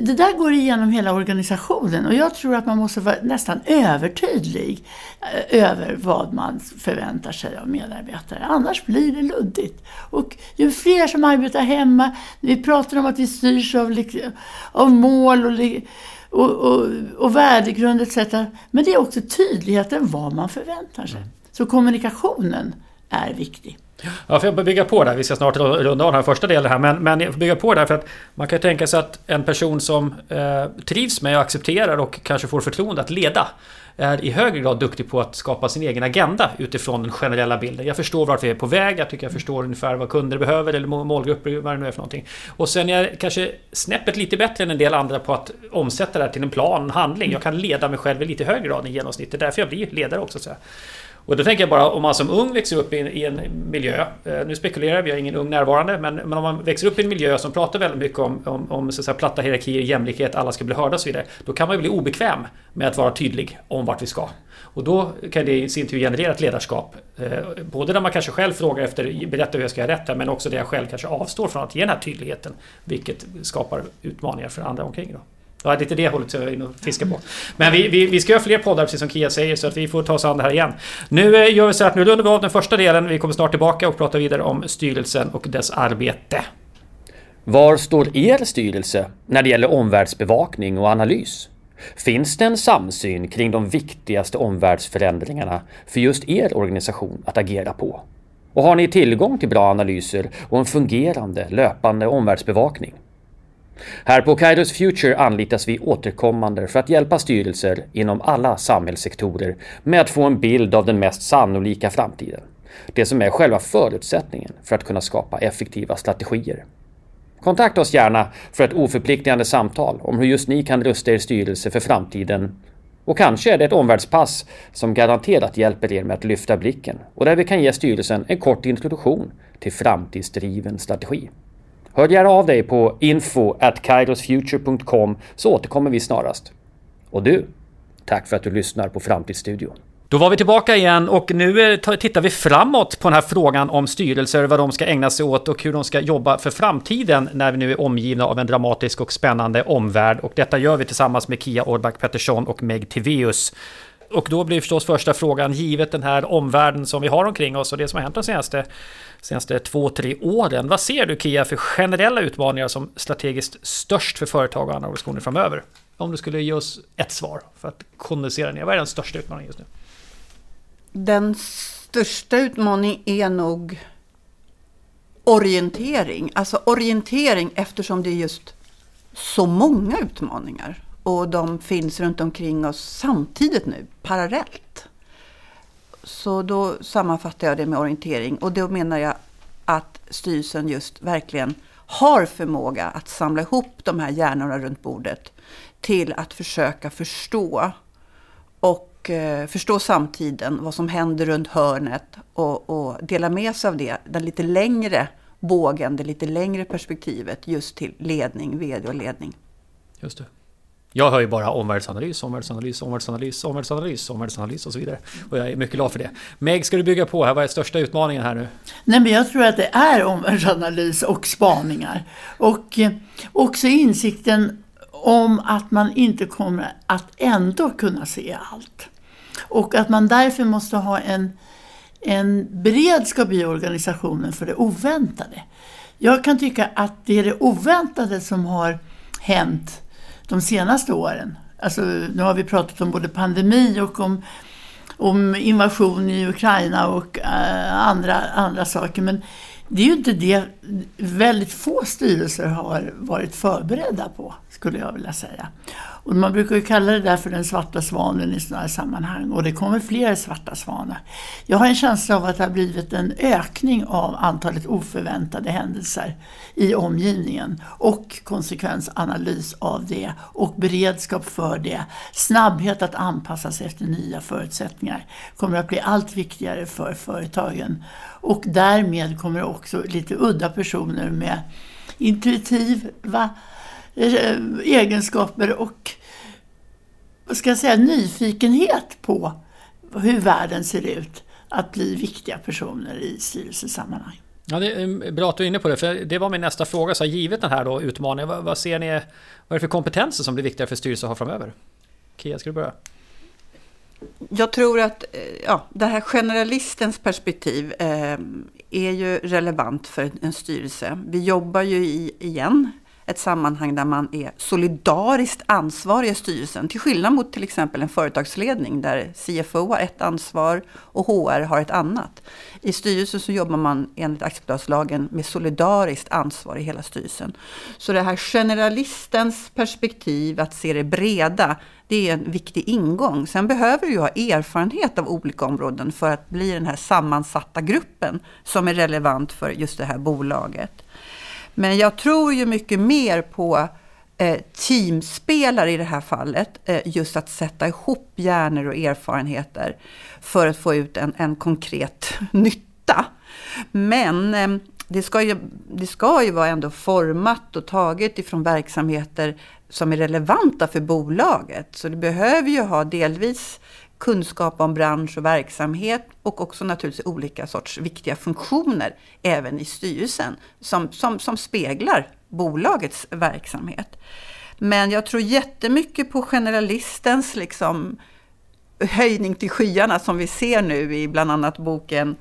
det där går igenom hela organisationen och jag tror att man måste vara nästan övertydlig eh, över vad man förväntar sig av medarbetare. Annars blir det luddigt. Och ju fler som arbetar hemma, vi pratar om att vi styrs av, av mål och, och, och, och värdegrund etc. Men det är också tydligheten vad man förväntar sig. Mm. Så kommunikationen är viktig. Ja, för jag bygga på där. Vi ska snart runda av den här första delen här. Men, men jag får bygga på där för att man kan tänka sig att en person som eh, trivs med och accepterar och kanske får förtroende att leda är i högre grad duktig på att skapa sin egen agenda utifrån den generella bilden. Jag förstår vart vi är på väg, jag tycker jag förstår ungefär vad kunder behöver eller målgrupper, vad det nu är för någonting. Och sen är jag kanske snäppet lite bättre än en del andra på att omsätta det här till en plan, en handling. Jag kan leda mig själv i lite högre grad än genomsnittet. Därför jag blir ledare också. Så och då tänker jag bara om man som ung växer upp i en, miljö, eh, nu spekulerar vi, har ingen ung närvarande, men, men om man växer upp i en miljö som pratar väldigt mycket om, om, om så säga, platta hierarkier, jämlikhet, alla ska bli hörda och så vidare. Då kan man ju bli obekväm med att vara tydlig om vart vi ska. Och då kan det i sin tur generera ett ledarskap. Eh, både där man kanske själv frågar efter, berätta hur jag ska göra rätt här, men också där jag själv kanske avstår från att ge den här tydligheten. Vilket skapar utmaningar för andra omkring. Då. Ja, det är lite det hållet jag är inne och fiskar på. Men vi, vi, vi ska göra fler poddar precis som Kia säger så att vi får ta oss an det här igen. Nu eh, gör vi så att nu rundar vi av den första delen. Vi kommer snart tillbaka och prata vidare om styrelsen och dess arbete. Var står er styrelse när det gäller omvärldsbevakning och analys? Finns det en samsyn kring de viktigaste omvärldsförändringarna för just er organisation att agera på? Och har ni tillgång till bra analyser och en fungerande löpande omvärldsbevakning? Här på Kairos Future anlitas vi återkommande för att hjälpa styrelser inom alla samhällssektorer med att få en bild av den mest sannolika framtiden. Det som är själva förutsättningen för att kunna skapa effektiva strategier. Kontakta oss gärna för ett oförpliktigande samtal om hur just ni kan rusta er styrelse för framtiden. Och kanske är det ett omvärldspass som garanterat hjälper er med att lyfta blicken och där vi kan ge styrelsen en kort introduktion till framtidsdriven strategi. Hör gärna av dig på info at kairosfuture.com så återkommer vi snarast. Och du, tack för att du lyssnar på Framtidsstudion. Då var vi tillbaka igen och nu tittar vi framåt på den här frågan om styrelser, vad de ska ägna sig åt och hur de ska jobba för framtiden när vi nu är omgivna av en dramatisk och spännande omvärld. Och detta gör vi tillsammans med Kia Orback Pettersson och Meg Tiveus. Och då blir förstås första frågan, givet den här omvärlden som vi har omkring oss och det som har hänt de senaste, senaste två, tre åren. Vad ser du Kia för generella utmaningar som strategiskt störst för företag och andra organisationer framöver? Om du skulle ge oss ett svar för att kondensera ner, vad är den största utmaningen just nu? Den största utmaningen är nog orientering. Alltså orientering eftersom det är just så många utmaningar och de finns runt omkring oss samtidigt nu, parallellt. så då sammanfattar jag det med orientering. Och då menar jag att styrelsen just verkligen har förmåga att samla ihop de här hjärnorna runt bordet till att försöka förstå och eh, förstå samtiden, vad som händer runt hörnet och, och dela med sig av det, den lite längre bågen, det lite längre perspektivet just till ledning, vd och ledning. Just det. Jag hör ju bara omvärldsanalys, omvärldsanalys, omvärldsanalys, omvärldsanalys, omvärldsanalys och så vidare. Och jag är mycket glad för det. Meg, ska du bygga på här? Vad är största utmaningen här nu? Nej, men jag tror att det är omvärldsanalys och spaningar. Och eh, också insikten om att man inte kommer att ändå kunna se allt. Och att man därför måste ha en, en beredskap i organisationen för det oväntade. Jag kan tycka att det är det oväntade som har hänt de senaste åren. Alltså, nu har vi pratat om både pandemi och om, om invasion i Ukraina och äh, andra, andra saker. Men det är ju inte det väldigt få styrelser har varit förberedda på, skulle jag vilja säga. Och man brukar ju kalla det där för den svarta svanen i sådana här sammanhang och det kommer fler svarta svanar. Jag har en känsla av att det har blivit en ökning av antalet oförväntade händelser i omgivningen och konsekvensanalys av det och beredskap för det. Snabbhet att anpassa sig efter nya förutsättningar kommer att bli allt viktigare för företagen. Och därmed kommer också lite udda personer med intuitiva egenskaper och vad ska jag säga, nyfikenhet på hur världen ser ut att bli viktiga personer i styrelsesammanhang. Ja, det är bra att du är inne på det, för det var min nästa fråga. Så givet den här då utmaningen, vad, vad ser ni, vad är det för kompetenser som blir viktigare för styrelsen att ha framöver? Kia, ska du börja? Jag tror att eh, ja, det här generalistens perspektiv eh, är ju relevant för en styrelse. Vi jobbar ju i, igen, ett sammanhang där man är solidariskt ansvarig i styrelsen. Till skillnad mot till exempel en företagsledning där CFO har ett ansvar och HR har ett annat. I styrelsen så jobbar man enligt aktiebolagslagen med solidariskt ansvar i hela styrelsen. Så det här generalistens perspektiv, att se det breda, det är en viktig ingång. Sen behöver du ju ha erfarenhet av olika områden för att bli den här sammansatta gruppen som är relevant för just det här bolaget. Men jag tror ju mycket mer på eh, teamspelare i det här fallet. Eh, just att sätta ihop hjärnor och erfarenheter för att få ut en, en konkret (laughs) nytta. Men eh, det, ska ju, det ska ju vara ändå format och taget ifrån verksamheter som är relevanta för bolaget. Så det behöver ju ha delvis kunskap om bransch och verksamhet och också naturligtvis olika sorts viktiga funktioner även i styrelsen som, som, som speglar bolagets verksamhet. Men jag tror jättemycket på generalistens liksom, höjning till skyarna som vi ser nu i bland annat boken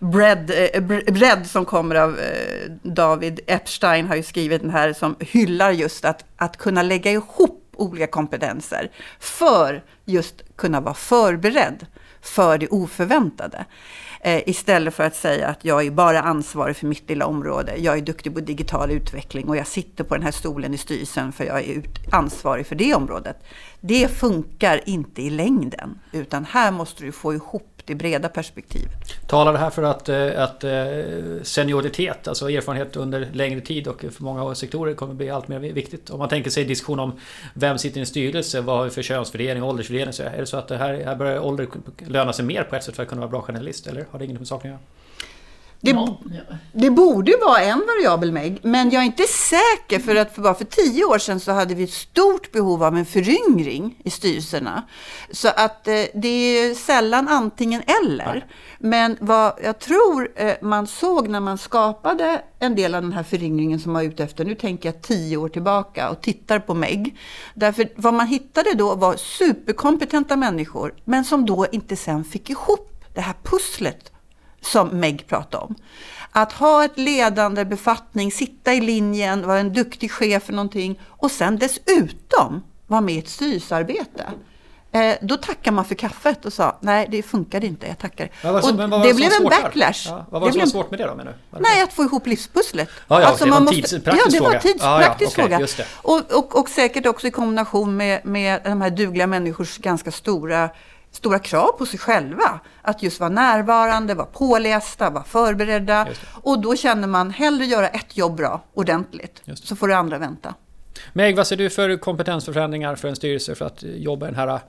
Bread, eh, Bread som kommer av eh, David Epstein har ju skrivit den här som hyllar just att, att kunna lägga ihop olika kompetenser för just kunna vara förberedd för det oförväntade. Eh, istället för att säga att jag är bara ansvarig för mitt lilla område. Jag är duktig på digital utveckling och jag sitter på den här stolen i styrelsen för jag är ansvarig för det området. Det funkar inte i längden, utan här måste du få ihop det breda perspektivet. Talar det här för att, eh, att eh, senioritet, alltså erfarenhet under längre tid och för många sektorer kommer bli allt mer viktigt? Om man tänker sig diskussion om vem sitter i en styrelse, vad har vi för könsfördelning, åldersfördelning? Så är det så att det här, här börjar ålder löna sig mer på ett sätt för att kunna vara bra journalist? Eller har det inget med saken att göra? Det, det, borde vara en variabel Meg, men jag är inte säker för att för bara för tio år sedan så hade vi ett stort behov av en föryngring i styrelserna. Så att eh, det är sällan antingen eller. Nej. Men vad jag tror eh, man såg när man skapade en del av den här föryngringen som var ute efter, nu tänker jag tio år tillbaka och tittar på Meg. Därför vad man hittade då var superkompetenta människor, men som då inte sen fick ihop det här pusslet som Meg pratade om. Att ha ett ledande befattning, sitta i linjen, vara en duktig chef för någonting och sen dessutom vara med i ett styrelsearbete. Eh, då tackar man för kaffet och sa nej det funkade inte, jag tackar. och det blev en backlash. Ja, vad var det, som var svårt med det då menar du? Nej, att få ihop livspusslet. Ja, ja, alltså, det var en tidspraktisk fråga. Ja, det var en tidspraktisk ja, ja, okay, fråga. Och, och, och säkert också i kombination med, med de här dugliga människors ganska stora stora krav på sig själva. Att just vara närvarande, vara pålästa, vara förberedda. Och då känner man hellre göra ett jobb bra, ordentligt, så får det andra vänta. Meg, vad ser du för kompetensförändringar för en styrelse för att jobba i den här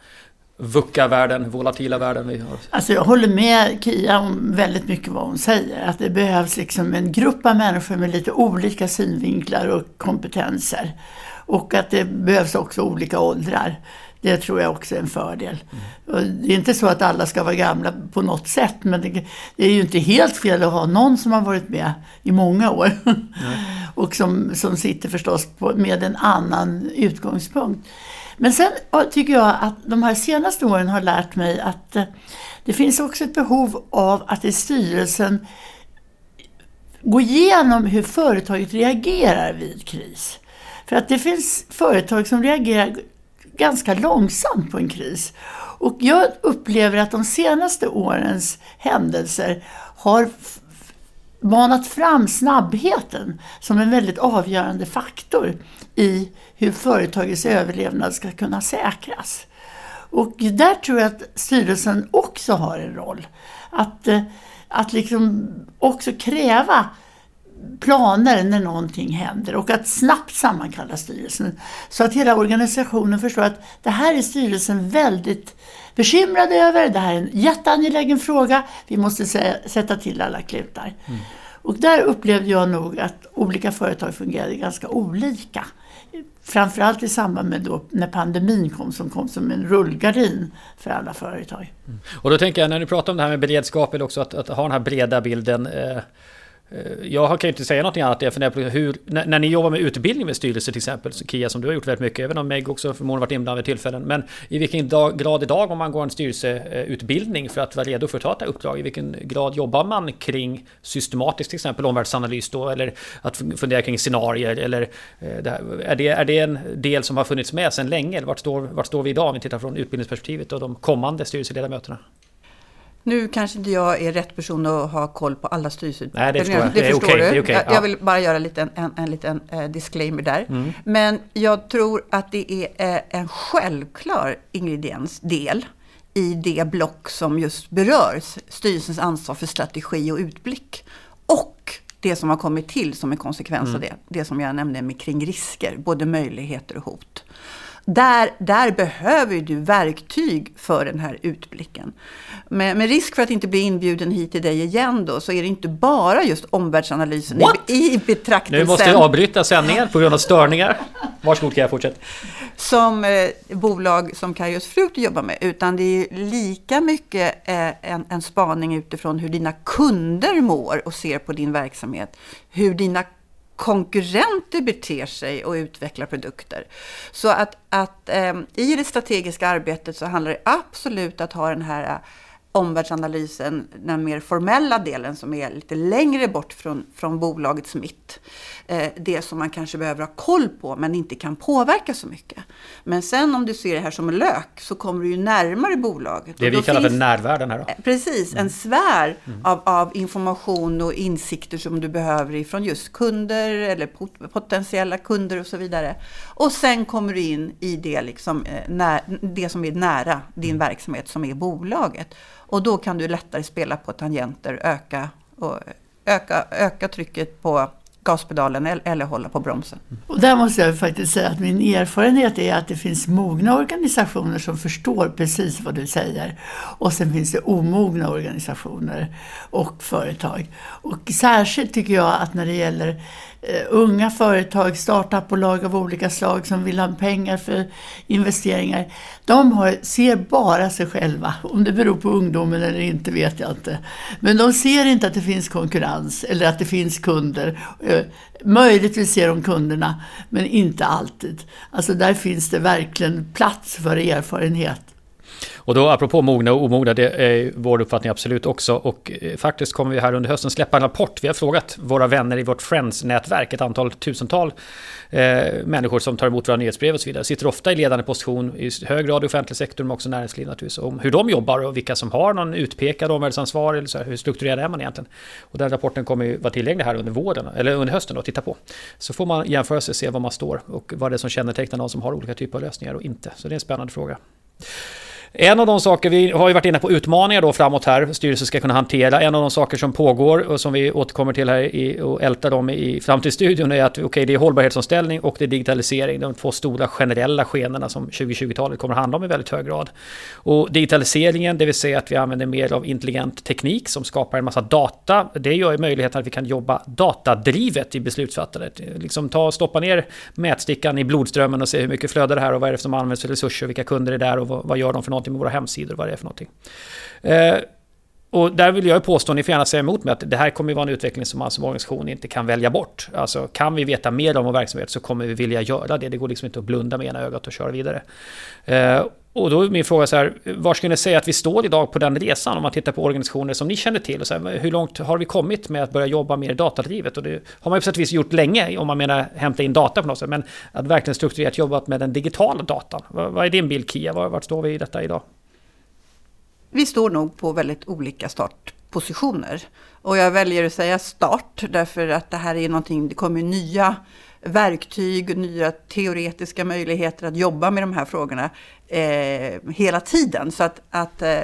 VUCA-världen, volatila världen vi har? Alltså jag håller med Kia om väldigt mycket vad hon säger. Att det behövs liksom en grupp av människor med lite olika synvinklar och kompetenser. Och att det behövs också olika åldrar. Det tror jag också är en fördel. Mm. Det är inte så att alla ska vara gamla på något sätt men det, är ju inte helt fel att ha någon som har varit med i många år. Mm. (laughs) och som, som sitter förstås på, med en annan utgångspunkt. Men sen tycker jag att de här senaste åren har lärt mig att eh, det finns också ett behov av att i styrelsen gå igenom hur företaget reagerar vid kris. För att det finns företag som reagerar ganska långsamt på en kris. Och jag upplever att de senaste årens händelser har manat fram snabbheten som en väldigt avgörande faktor i hur företagets överlevnad ska kunna säkras. Och där tror jag att styrelsen också har en roll. Att, eh, att liksom också kräva planer när någonting händer och att snabbt sammankalla styrelsen. Så att hela organisationen förstår att det här är styrelsen väldigt bekymrad över. Det här är en jätteangelägen fråga. Vi måste sätta till alla klutar. Mm. Och där upplevde jag nog att olika företag fungerade ganska olika. Framförallt i samband med då när pandemin kom som kom som en rullgardin för alla företag. Mm. Och då tänker jag när du pratar om det här med beredskap eller också att, att ha den här breda bilden. Eh, Eh, Eh, jag kan ju inte säga någonting annat. Jag funderar på hur, när, när, ni jobbar med utbildning med styrelse till exempel, Kia som du har gjort väldigt mycket, även om Meg också förmodligen varit inblandad vid tillfällen. Men i vilken dag, grad idag om man går en styrelseutbildning för att vara redo för att ta ett uppdrag, i vilken grad jobbar man kring systematiskt till exempel omvärldsanalys då, eller att fundera kring scenarier, eller eh, det här, är, det, är det en del som har funnits med sedan länge? Eller vart står, vart står vi idag om vi tittar från utbildningsperspektivet och de kommande styrelseledamöterna? Nu kanske inte jag är rätt person att ha koll på alla styrelseutbildningar. Nej, det förstår jag. Det, det förstår okay, du. Okay, jag, jag, vill bara göra en liten, en, en liten eh, disclaimer där. Mm. Men jag tror att det är eh, en självklar ingrediensdel i det block som just berör styrelsens ansvar för strategi och utblick. Och det som har kommit till som en konsekvens mm. av det. Det som jag nämnde med kring risker, både möjligheter och hot. Där, där behöver du verktyg för den här utblicken. Med, med, risk för att inte bli inbjuden hit till dig igen då, så är det inte bara just omvärldsanalysen What? i, betraktelsen. Nu måste jag avbryta sändningen på grund av störningar. Varsågod kan jag fortsätta. Som eh, bolag som Kairos Fruit jobbar med, utan det är lika mycket eh, en, en spaning utifrån hur dina kunder mår och ser på din verksamhet. Hur dina konkurrenter beter sig och utvecklar produkter. Så att, att eh, i det strategiska arbetet så handlar det absolut att ha den här omvärldsanalysen, den mer formella delen som är lite längre bort från, från bolagets mitt. Eh, det som man kanske behöver ha koll på men inte kan påverka så mycket. Men sen om du ser det här som en lök så kommer du ju närmare bolaget. Det vi kallar för närvärden här då? Eh, precis, en mm. sfär mm. av, av, information och insikter som du behöver ifrån just kunder eller potentiella kunder och så vidare. Och sen kommer du in i det, liksom, eh, när, det som är nära din mm. verksamhet som är bolaget. Och då kan du lättare spela på tangenter, öka, och öka, öka trycket på gaspedalen eller hålla på bromsen. Och där måste jag faktiskt säga att min erfarenhet är att det finns mogna organisationer som förstår precis vad du säger. Och sen finns det omogna organisationer och företag. Och särskilt tycker jag att när det gäller Eh, unga företag, startupbolag av olika slag som vill ha pengar för investeringar. De har, ser bara sig själva. Om det beror på ungdomen eller inte vet jag inte. Men de ser inte att det finns konkurrens eller att det finns kunder. Eh, möjligtvis ser de kunderna, men inte alltid. Alltså där finns det verkligen plats för erfarenhet. Och då apropå mogna och omogna, det är vår uppfattning absolut också. Och eh, faktiskt kommer vi här under hösten släppa en rapport. Vi har frågat våra vänner i vårt Friends-nätverk, ett antal tusental eh, människor som tar emot våra nyhetsbrev och så vidare. Sitter ofta i ledande position i hög grad i offentlig sektor, men också näringsliv naturligtvis. Om hur de jobbar och vilka som har någon utpekad omvärldsansvar, eller så här, hur strukturerad är man egentligen? Och den rapporten kommer ju vara tillgänglig här under våren, eller under hösten att titta på. Så får man jämföra sig och se var man står och vad det är som kännetecknar någon som har olika typer av lösningar och inte. Så det är en spännande fråga. En av de saker, vi har ju varit inne på utmaningar då framåt här, styrelsen ska kunna hantera. En av de saker som pågår och som vi återkommer till här i, och ältar dem i framtidsstudion är att okay, det är hållbarhetsomställning och det är digitalisering. De två stora generella skenorna som 2020-talet kommer att handla om i väldigt hög grad. Och digitaliseringen, det vill säga att vi använder mer av intelligent teknik som skapar en massa data. Det gör ju möjligheten att vi kan jobba datadrivet i beslutsfattandet. Liksom ta och stoppa ner mätstickan i blodströmmen och se hur mycket flödar det här och vad är det som används för resurser, vilka kunder är där och vad, vad gör de för någonting med våra hemsidor, vad det är för någonting. Eh, och där vill jag påstå, ni får gärna säga emot mig, att det här kommer att vara en utveckling som alltså man som organisation inte kan välja bort. Alltså kan vi veta mer om vår verksamhet så kommer vi vilja göra det. Det går liksom inte att blunda med ena ögat och köra vidare. Eh, och då är min fråga så här, var skulle ni säga att vi står idag på den resan om man tittar på organisationer som ni känner till? Och så här, hur långt har vi kommit med att börja jobba mer datadrivet? Och det har man ju på sätt och vis gjort länge om man menar hämta in data på något sätt. Men att verkligen strukturerat jobbat med den digitala datan. Vad, vad är din bild Kia? Var, vart står vi i detta idag? Vi står nog på väldigt olika startpositioner. Och jag väljer att säga start därför att det här är någonting, det kommer nya verktyg, nya teoretiska möjligheter att jobba med de här frågorna eh, hela tiden. Så att, att eh,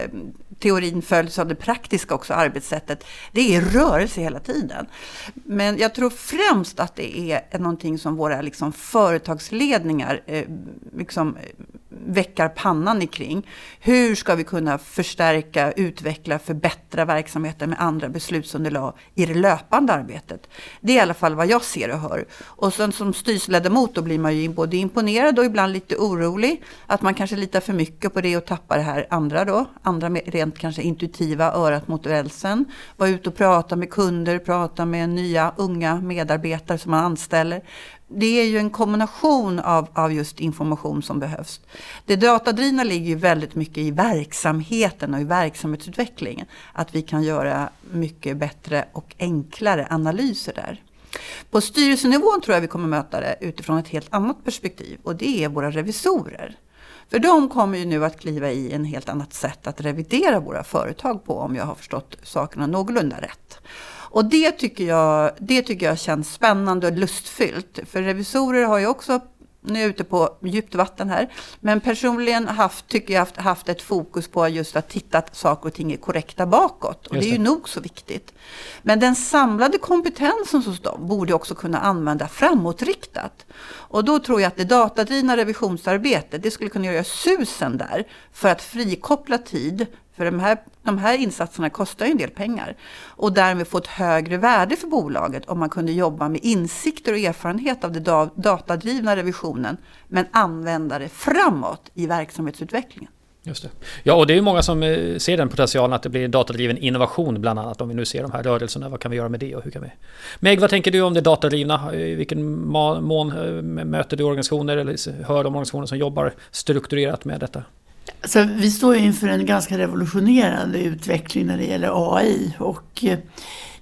teorin följs av det praktiska också, arbetssättet. Det är rörelse hela tiden. Men jag tror främst att det är någonting som våra liksom, företagsledningar eh, liksom, väckar pannan kring. Hur ska vi kunna förstärka, utveckla, förbättra verksamheten med andra beslutsunderlag i det löpande arbetet? Det är i alla fall vad jag ser och hör. Och sen som styrelseledamot då blir man ju både imponerad och ibland lite orolig. Att man kanske litar för mycket på det och tappar det här andra då. Andra rent kanske intuitiva, örat mot rälsen. Vara ute och prata med kunder, prata med nya unga medarbetare som man anställer det är ju en kombination av, av just information som behövs. Det datadrivna ligger ju väldigt mycket i verksamheten och i verksamhetsutvecklingen. Att vi kan göra mycket bättre och enklare analyser där. På styrelsenivån tror jag vi kommer möta det utifrån ett helt annat perspektiv och det är våra revisorer. För de kommer ju nu att kliva i en helt annat sätt att revidera våra företag på om jag har förstått sakerna någorlunda rätt. Och det tycker, jag, det tycker jag känns spännande och lustfyllt. För revisorer har ju också nu är jag ute på djupt vatten här. Men personligen haft, tycker jag haft, haft ett fokus på just att titta att saker och ting är korrekta bakåt. Och det. det är ju nog så viktigt. Men den samlade kompetensen hos dem borde också kunna använda framåtriktat. Och då tror jag att det datadrivna revisionsarbetet, det skulle kunna göra susen där för att frikoppla tid för de här, de här insatserna kostar ju en del pengar. Och därmed få ett högre värde för bolaget om man kunde jobba med insikter och erfarenhet av den datadrivna revisionen. Men använda det framåt i verksamhetsutvecklingen. Just det. Ja, och det är ju många som eh, ser den potentialen att det blir datadriven innovation bland annat. Om vi nu ser de här rörelserna, vad kan vi göra med det och hur kan vi... Meg, vad tänker du om det datadrivna? Eh, I vilken mån eh, möter du organisationer eller hör de organisationer som jobbar strukturerat med detta? Alltså, vi står inför en ganska revolutionerande utveckling när det gäller AI. Och eh,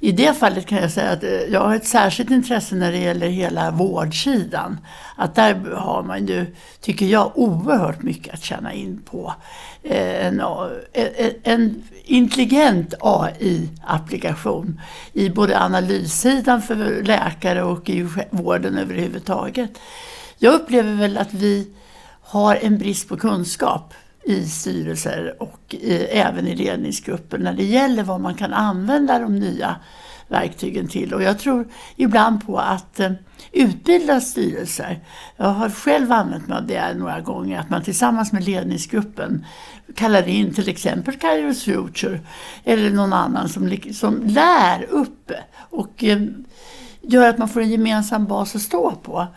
i det fallet kan jag säga att eh, jag har ett särskilt intresse när det gäller hela vårdsidan. Att där har man ju, tycker jag, oerhört mycket att tjäna in på. Eh, en, e, e, en intelligent AI-applikation i både analyssidan för läkare och i vården överhuvudtaget. Jag upplever väl att vi har en brist på kunskap i styrelser och i, även i ledningsgrupper när det gäller vad man kan använda de nya verktygen till. Och jag tror ibland på att eh, utbilda styrelser. Jag har själv använt mig av det några gånger, att man tillsammans med ledningsgruppen kallar in till exempel Kairos Future eller någon annan som, som lär upp och eh, gör att man får en gemensam bas att stå på.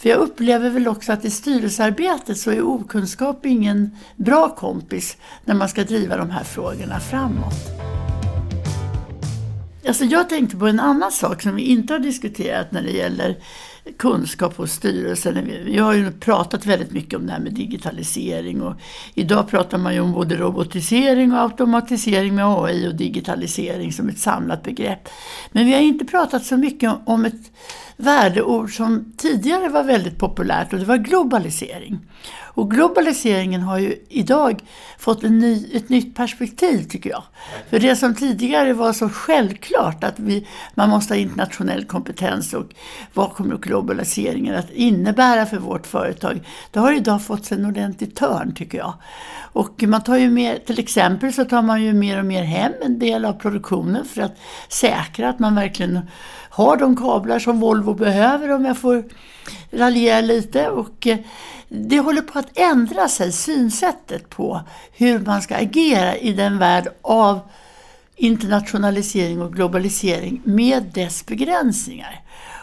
För jag upplever väl också att i styrelsearbetet så är okunskap ingen bra kompis när man ska driva de här frågorna framåt. Alltså jag tänkte på en annan sak som vi inte har diskuterat när det gäller kunskap hos styrelsen. Vi har ju pratat väldigt mycket om det här med digitalisering och idag pratar man ju om både robotisering och automatisering med AI och digitalisering som ett samlat begrepp. Men vi har inte pratat så mycket om ett värdeord som tidigare var väldigt populärt och det var globalisering. Och globaliseringen har ju idag fått en ny, ett nytt perspektiv tycker jag. För det som tidigare var så självklart att vi, man måste ha internationell kompetens och vad kommer globaliseringen att innebära för vårt företag? Det har idag fått en ordentlig törn tycker jag. Och man tar ju mer, till exempel så tar man ju mer och mer hem en del av produktionen för att säkra att man verkligen har de kablar som Volvo behöver om jag får raljera lite. Och eh, det håller på att ändra sig, synsättet på hur man ska agera i den värld av internationalisering och globalisering med dess begränsningar.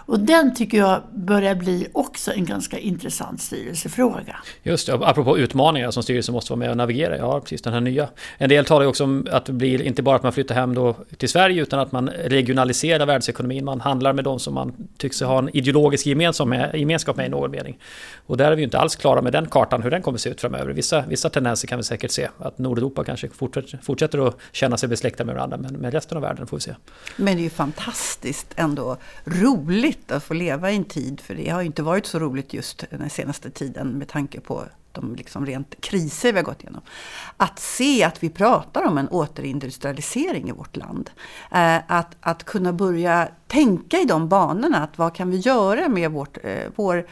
Och den tycker jag börjar bli också en ganska intressant styrelsefråga. Just det, apropå utmaningar som styrelsen måste vara med och navigera. Ja, precis den här nya. En del talar ju också om att det blir inte bara att man flyttar hem då till Sverige utan att man regionaliserar världsekonomin. Man handlar med de som man tycks ha en ideologisk gemensam med, gemenskap med i någon mening. Och där är vi ju inte alls klara med den kartan, hur den kommer se ut framöver. Vissa, vissa tendenser kan vi säkert se. Att Nordeuropa kanske fortsätter, fortsätter att känna sig besläktade med varandra. Men med resten av världen får vi se. Men det är ju fantastiskt ändå roligt att få leva i en tid, för det har inte varit så roligt just den senaste tiden med tanke på de liksom rent kriser vi har gått igenom. Att se att vi pratar om en återindustrialisering i vårt land. Eh, att, att kunna börja tänka i de banorna, att vad kan vi göra med vårt, eh, vår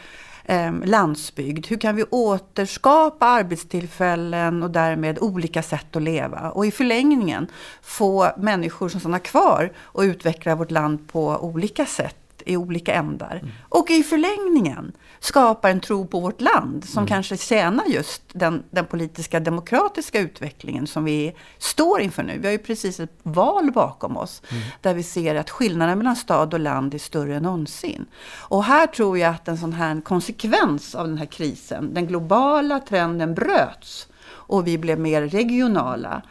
eh, landsbygd? Hur kan vi återskapa arbetstillfällen och därmed olika sätt att leva? Och i förlängningen få människor som stannar kvar och utveckla vårt land på olika sätt i olika ändar. Mm. Och i förlängningen skapa en tro på vårt land som mm. kanske tjänar just den, den, politiska demokratiska utvecklingen som vi står inför nu. Vi har ju precis ett val bakom oss mm. där vi ser att skillnaden mellan stad och land är större än någonsin. Och här tror jag att en sån här konsekvens av den här krisen, den globala trenden bröts och vi blev mer regionala.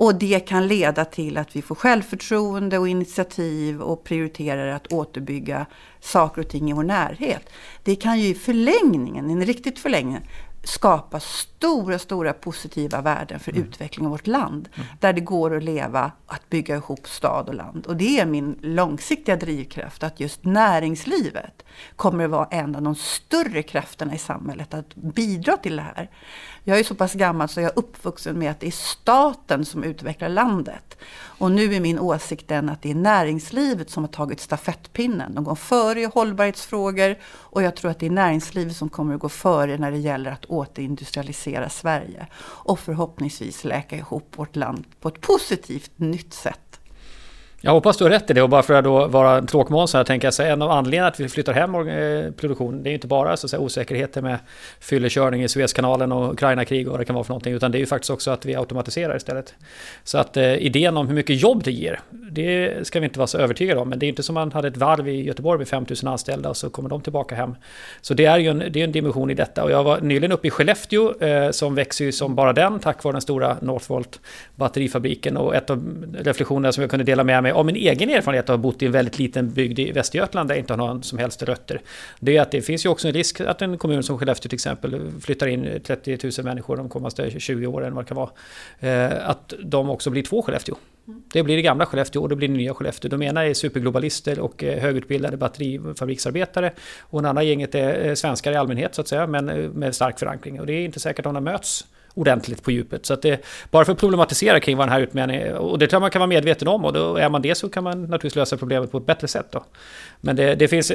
Och det kan leda till att vi får självförtroende och initiativ och prioriterar att återbygga saker och ting i vår närhet. Det kan ju i förlängningen, en riktigt förlängning, skapa stora, stora positiva värden för mm. utveckling av vårt land. Mm. Där det går att leva, att bygga ihop stad och land. Och det är min långsiktiga drivkraft, att just näringslivet kommer att vara en av de större krafterna i samhället att bidra till det här. Jag är så pass gammal så jag är uppvuxen med att det är staten som utvecklar landet. Och nu är min åsikt den att det är näringslivet som har tagit stafettpinnen. De går före i hållbarhetsfrågor och jag tror att det är näringslivet som kommer att gå före när det gäller att återindustrialisera Sverige. Och förhoppningsvis läka ihop vårt land på ett positivt nytt sätt. Jag hoppas du har rätt i det och bara för att då vara tråkmåns här tänker jag säga en av anledningarna att vi flyttar hem eh, produktion det är ju inte bara så att säga, osäkerheter med fyllekörning i Suezkanalen och Ukraina-krig och vad det kan vara för någonting utan det är ju faktiskt också att vi automatiserar istället. Så att eh, idén om hur mycket jobb det ger det ska vi inte vara så övertygade om men det är inte som man hade ett varv i Göteborg med 5000 anställda och så kommer de tillbaka hem. Så det är ju en, det är en dimension i detta och jag var nyligen uppe i Skellefteå eh, som växer ju som bara den tack vare den stora Northvolt batterifabriken och ett av reflektionerna som jag kunde dela med mig av min egen erfarenhet av att ha bott i en väldigt liten bygd i Västergötland där jag inte har någon som helst rötter. Det är att det finns ju också en risk att en kommun som Skellefteå till exempel flyttar in 30 000 människor de kommande 20 åren, vad det kan vara. Eh, att de också blir två Skellefteå. Det blir det gamla Skellefteå och det blir det nya Skellefteå. De ena är superglobalister och eh, högutbildade batterifabriksarbetare. Och den andra gänget är eh, svenskar i allmänhet så att säga, men med stark förankring. Och det är inte säkert att de möts ordentligt på djupet. Så att det, bara för att problematisera kring vad den här utmaningen är, och det tror jag man kan vara medveten om, och då är man det så kan man naturligtvis lösa problemet på ett bättre sätt. Då. Men det, det finns,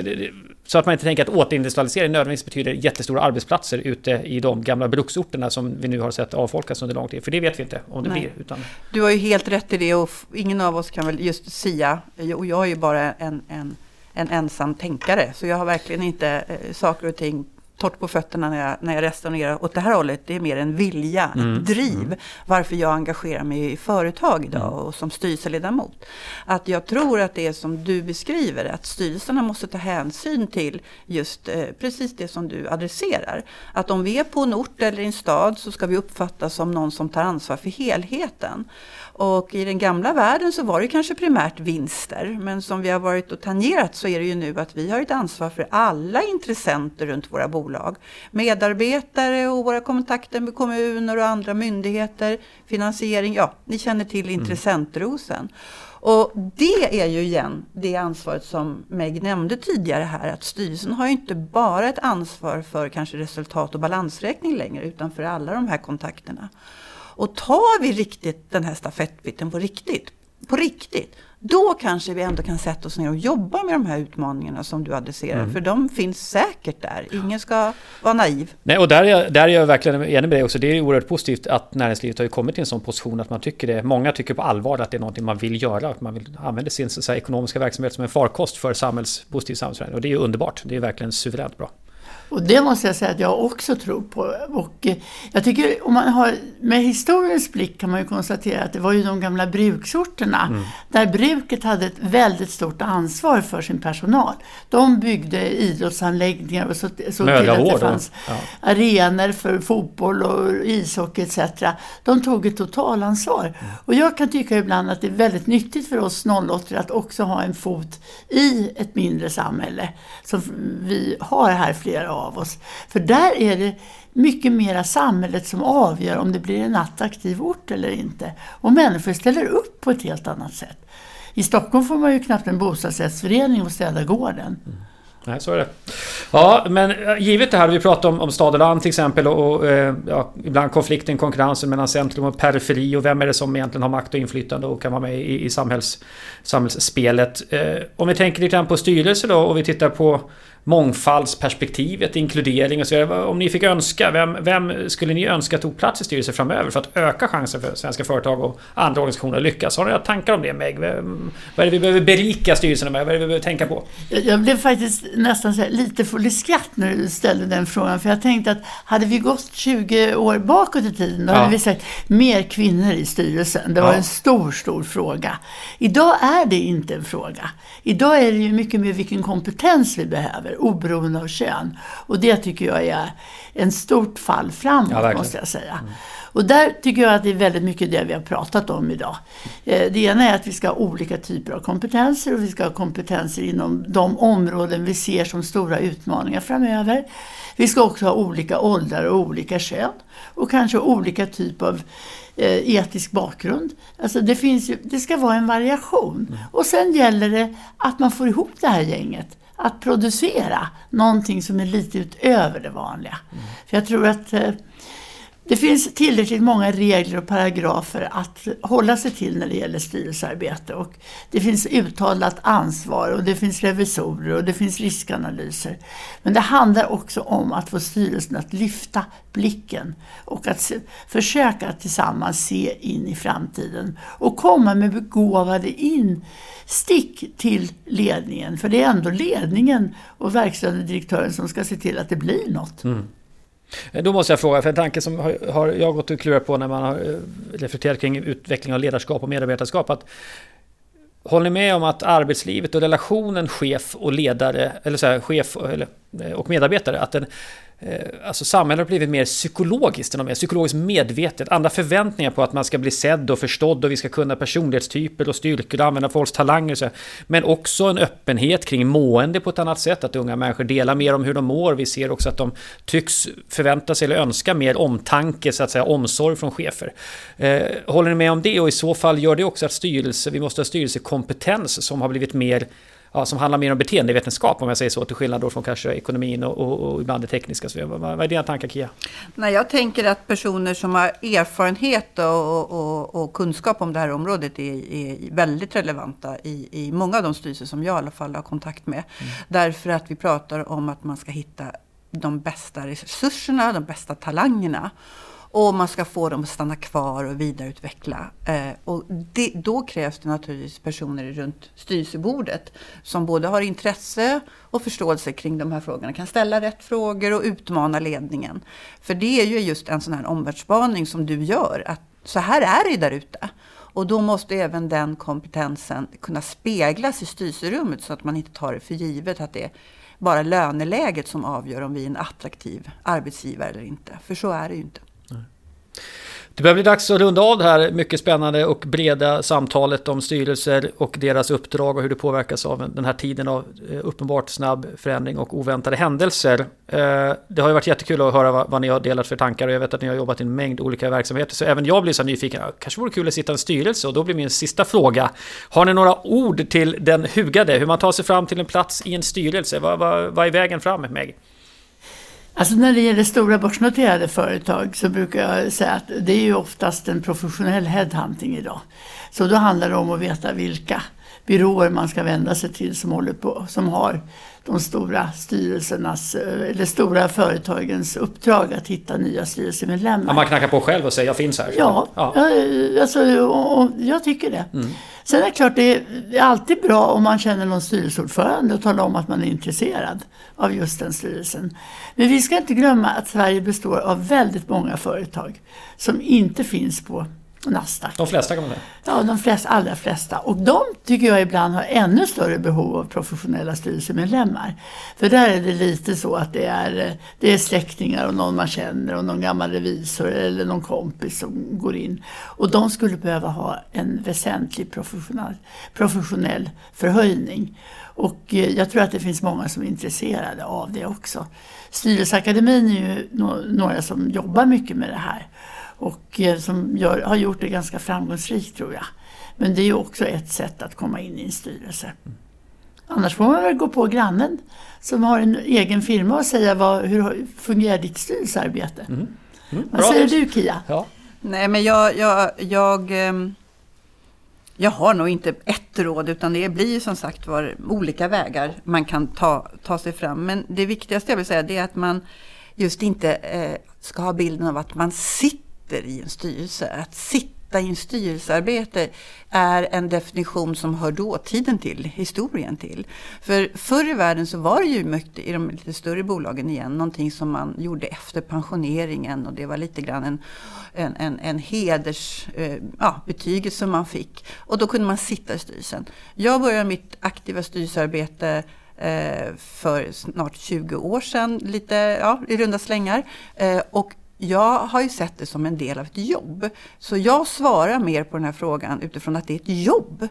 så att man inte tänker att återindustrialisering nödvändigtvis betyder jättestora arbetsplatser ute i de gamla bruksorterna som vi nu har sett avfolkas under lång tid. För det vet vi inte om det Nej. blir. Utan... Du har ju helt rätt i det och ingen av oss kan väl just sia, och jag är ju bara en, en en ensam tänkare. Så jag har verkligen inte eh, saker och ting torrt på fötterna när jag, när jag resonerar åt det här hållet. Det är mer en vilja, mm. ett driv. Mm. Varför jag engagerar mig i företag idag mm. och som styrelseledamot. Att jag tror att det är som du beskriver, att styrelserna måste ta hänsyn till just eh, precis det som du adresserar. Att om vi är på en ort eller i en stad så ska vi uppfattas som någon som tar ansvar för helheten. Och i den gamla världen så var det kanske primärt vinster. Men som vi har varit och tangerat så är det ju nu att vi har ett ansvar för alla intressenter runt våra bolag. Medarbetare och våra kontakter med kommuner och andra myndigheter, finansiering, ja, ni känner till mm. intressentrosen. Och det är ju igen det ansvaret som Meg nämnde tidigare här, att styrelsen har ju inte bara ett ansvar för kanske resultat och balansräkning längre, utan för alla de här kontakterna. Och tar vi riktigt den här stafettbiten på riktigt, på riktigt, då kanske vi ändå kan sätta oss ner och jobba med de här utmaningarna som du adresserar. Mm. För de finns säkert där. Ingen ska vara naiv. Nej, och där är, jag, där är jag verkligen enig med dig också. Det är oerhört positivt att näringslivet har kommit till en sån position att man tycker det. Många tycker på allvar att det är någonting man vill göra. Att man vill använda sin så här, ekonomiska verksamhet som en farkost för samhälls, positiv samhällsförändring. Och det är underbart. Det är verkligen suveränt bra. Och det måste jag säga att jag också tror på. Och eh, jag tycker om man har, med historiens blick kan man ju konstatera att det var ju de gamla bruksorterna mm. där bruket hade ett väldigt stort ansvar för sin personal. De byggde idrottsanläggningar och så, så till att det fanns ja. arenor för fotboll och ishockey etc. De tog ett totalansvar. Mm. Och jag kan tycka ibland att det är väldigt nyttigt för oss 08 att också ha en fot i ett mindre samhälle som vi har här flera av oss. För där är det mycket mera samhället som avgör om det blir en attraktiv ort eller inte. Och människor ställer upp på ett helt annat sätt. I Stockholm får man ju knappt en bostadsrättsförening och städa gården. Mm. Nej, så är det. Ja, men givet det här, vi pratar om, om stad och land till exempel och, och eh, ja, ibland konflikten, konkurrensen mellan centrum och periferi och vem är det som egentligen har makt och inflytande och kan vara med i, i samhälls, samhällsspelet. Eh, om vi tänker lite grann på styrelse då och vi tittar på mångfaldsperspektivet, inkludering och så vidare. Om ni fick önska, vem, vem skulle ni önska tog plats i styrelsen framöver för att öka chansen för svenska företag och andra organisationer att lyckas? Har ni några tankar om det Meg? Vad är det vi behöver berika styrelsen med? Vad är det vi behöver tänka på? Jag blev faktiskt nästan lite full i skratt när du ställde den frågan. För jag tänkte att hade vi gått 20 år bakåt i tiden, då ja. hade vi sagt mer kvinnor i styrelsen. Det var ja. en stor, stor fråga. Idag är det inte en fråga. Idag är det ju mycket mer vilken kompetens vi behöver oberoende av kön. Och det tycker jag är en stort fall framåt ja, måste jag säga. Mm. Och där tycker jag att det är väldigt mycket det vi har pratat om idag. Eh, det ena är att vi ska ha olika typer av kompetenser och vi ska ha kompetenser inom de områden vi ser som stora utmaningar framöver. Vi ska också ha olika åldrar och olika kön och kanske olika typ av eh, etisk bakgrund. Alltså det, finns ju, det ska vara en variation. Mm. Och sen gäller det att man får ihop det här gänget att producera någonting som är lite utöver det vanliga. Mm. För jag tror att eh, det finns tillräckligt många regler och paragrafer att hålla sig till när det gäller styrelsearbete. Och det finns uttalat ansvar och det finns revisorer och det finns riskanalyser. Men det handlar också om att få styrelsen att lyfta blicken och att se, försöka tillsammans se in i framtiden och komma med begåvade instick till ledningen. För det är ändå ledningen och verkställande direktören som ska se till att det blir något. Mm. Eh, då måste jag fråga, för en tanke som har, jag gått och klurat på när man har eh, reflekterat kring utveckling av ledarskap och medarbetarskap. Att, håller ni med om att arbetslivet och relationen chef och ledare, eller så här, chef eller, eh, och medarbetare, att den Eh, alltså samhället har blivit mer psykologiskt mer psykologiskt medvetet. Andra förväntningar på att man ska bli sedd och förstådd och vi ska kunna personlighetstyper och styrkor och använda folks talanger. Så. Men också en öppenhet kring mående på ett annat sätt. Att unga människor delar mer om hur de mår. Vi ser också att de tycks förvänta sig eller önska mer omtanke, så att säga, omsorg från chefer. Eh, håller ni med om det? Och i så fall gör det också att styrelse, vi måste ha styrelsekompetens som har blivit mer ja, som handlar mer om beteendevetenskap om jag säger så, till skillnad då från kanske ekonomin och, och, och ibland det tekniska. Så vad, vad är dina tankar Kia? Nej, jag tänker att personer som har erfarenhet och, och, kunskap om det här området är, är väldigt relevanta i, i många av de styrelser som jag i alla fall har kontakt med. Mm. Därför att vi pratar om att man ska hitta de bästa resurserna, de bästa talangerna. Och man ska få dem att stanna kvar och vidareutveckla. Eh, och det, då krävs det naturligtvis personer runt styrelsebordet som både har intresse och förståelse kring de här frågorna, kan ställa rätt frågor och utmana ledningen. För det är ju just en sån här omvärldsspaning som du gör, att så här är det där ute. Och då måste även den kompetensen kunna speglas i styrelserummet så att man inte tar det för givet att det är bara löneläget som avgör om vi är en attraktiv arbetsgivare eller inte. För så är det ju inte. Det börjar bli dags att runda av det här mycket spännande och breda samtalet om styrelser och deras uppdrag och hur det påverkas av den här tiden av eh, uppenbart snabb förändring och oväntade händelser. Eh, det har ju varit jättekul att höra vad ni har delat för tankar och jag vet att ni har jobbat i en mängd olika verksamheter så även jag blir så nyfiken. Kanske vore kul att sitta i en styrelse och då blir min sista fråga. Har ni några ord till den hugade? Hur man tar sig fram till en plats i en styrelse? Vad, vad, vad är vägen fram, Meg? Alltså när det gäller stora börsnoterade företag så brukar jag säga att det är ju oftast en professionell headhunting idag. Så då handlar det om att veta vilka byråer man ska vända sig till som håller på, som har de stora styrelsernas, eh, eller stora företagens uppdrag att hitta nya styrelsemedlemmar. Ja, man knackar på själv och säger jag finns här. Ja, ja. Alltså, och, och jag tycker det. Mm. Sen är det klart, det är alltid bra om man känner någon styrelseordförande och talar om att man är intresserad av just den styrelsen. Men vi ska inte glömma att Sverige består av väldigt många företag som inte finns på Nasdaq. De flesta kan man säga. Ja, de flesta, allra flesta. Och de tycker jag ibland har ännu större behov av professionella styrelsemedlemmar. För där är det lite så att det är, det är släktingar och någon man känner och någon gammal revisor eller någon kompis som går in. Och de skulle behöva ha en väsentlig professionell, professionell förhöjning. Och eh, jag tror att det finns många som är intresserade av det också. Styrelseakademin är ju några som jobbar mycket med det här och eh, som gör, har gjort det ganska framgångsrikt tror jag. Men det är ju också ett sätt att komma in i en styrelse. Annars får man väl gå på grannen som har en egen firma och säga vad, hur fungerar ditt styrelsearbete? Mm. Mm, vad säger du Kia? Ja. Nej men jag, jag, jag, ehm, jag har nog inte ett råd utan det blir som sagt var olika vägar man kan ta, ta sig fram. Men det viktigaste jag vill säga är att man just inte eh, ska ha bilden av att man sitter sitter i en styrelse. Att sitta i en styrelsearbete är en definition som hör dåtiden till, historien till. För förr i världen så var det ju mycket i de lite större bolagen igen, någonting som man gjorde efter pensioneringen och det var lite grann en, en, en, en hedersbetygelse eh, ja, som man fick. Och då kunde man sitta i styrelsen. Jag började mitt aktiva styrelsearbete eh, för snart 20 år sedan, lite ja, i runda slängar. Eh, och jag har ju sett det som en del av ett jobb. Så jag svarar mer på den här frågan utifrån att det är ett jobb.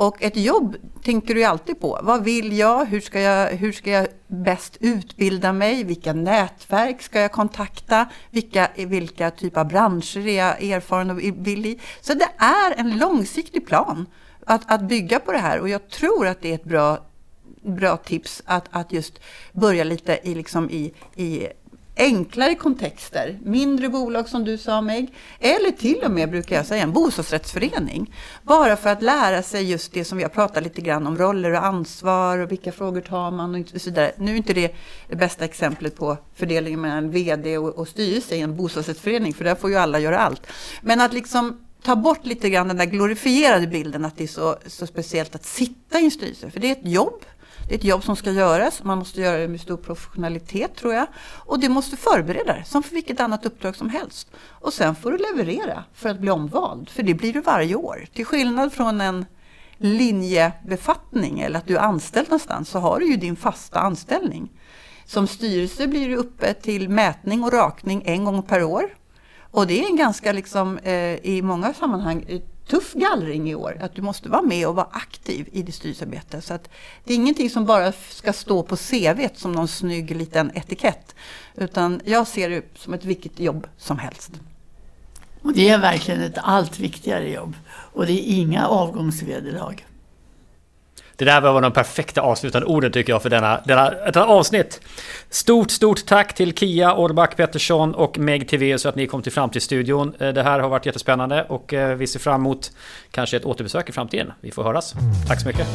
Och ett jobb tänker du ju alltid på. Vad vill jag? Hur ska jag, hur ska jag bäst utbilda mig? Vilka nätverk ska jag kontakta? Vilka, vilka typer av branscher är jag erfaren och vill i? Så det är en långsiktig plan att, att bygga på det här. Och jag tror att det är ett bra, bra tips att, att just börja lite i, liksom i, i enklare kontexter, mindre bolag som du sa Meg, eller till och med brukar jag säga en bostadsrättsförening. Bara för att lära sig just det som vi har pratat lite grann om, roller och ansvar och vilka frågor tar man och så vidare. Nu är inte det det bästa exemplet på fördelningen mellan VD och, och styrelse i en bostadsrättsförening, för där får ju alla göra allt. Men att liksom ta bort lite grann den där glorifierade bilden att det är så, så speciellt att sitta i en styrelse, för det är ett jobb. Det är ett jobb som ska göras. Man måste göra det med stor professionalitet tror jag. Och du måste förbereda dig, som för vilket annat uppdrag som helst. Och sen får du leverera för att bli omvald. För det blir du varje år. Till skillnad från en linjebefattning eller att du är anställd någonstans så har du ju din fasta anställning. Som styrelse blir du uppe till mätning och rakning en gång per år. Och det är en ganska, liksom, eh, i många sammanhang, eh, tuff gallring i år. Att du måste vara med och vara aktiv i ditt styrelsearbete. Så att det är ingenting som bara ska stå på CV som någon snygg liten etikett. Utan jag ser det som ett vilket jobb som helst. Och det är verkligen ett allt viktigare jobb. Och det är inga avgångsvederlag. Det där var de perfekta avslutande orden tycker jag för denna, denna, detta avsnitt. Stort, stort tack till Kia Orback Pettersson och Meg TV så att ni kom till Framtidsstudion. Eh, det här har varit jättespännande och eh, vi ser fram emot kanske ett återbesök i framtiden. Vi får höras. Tack så mycket.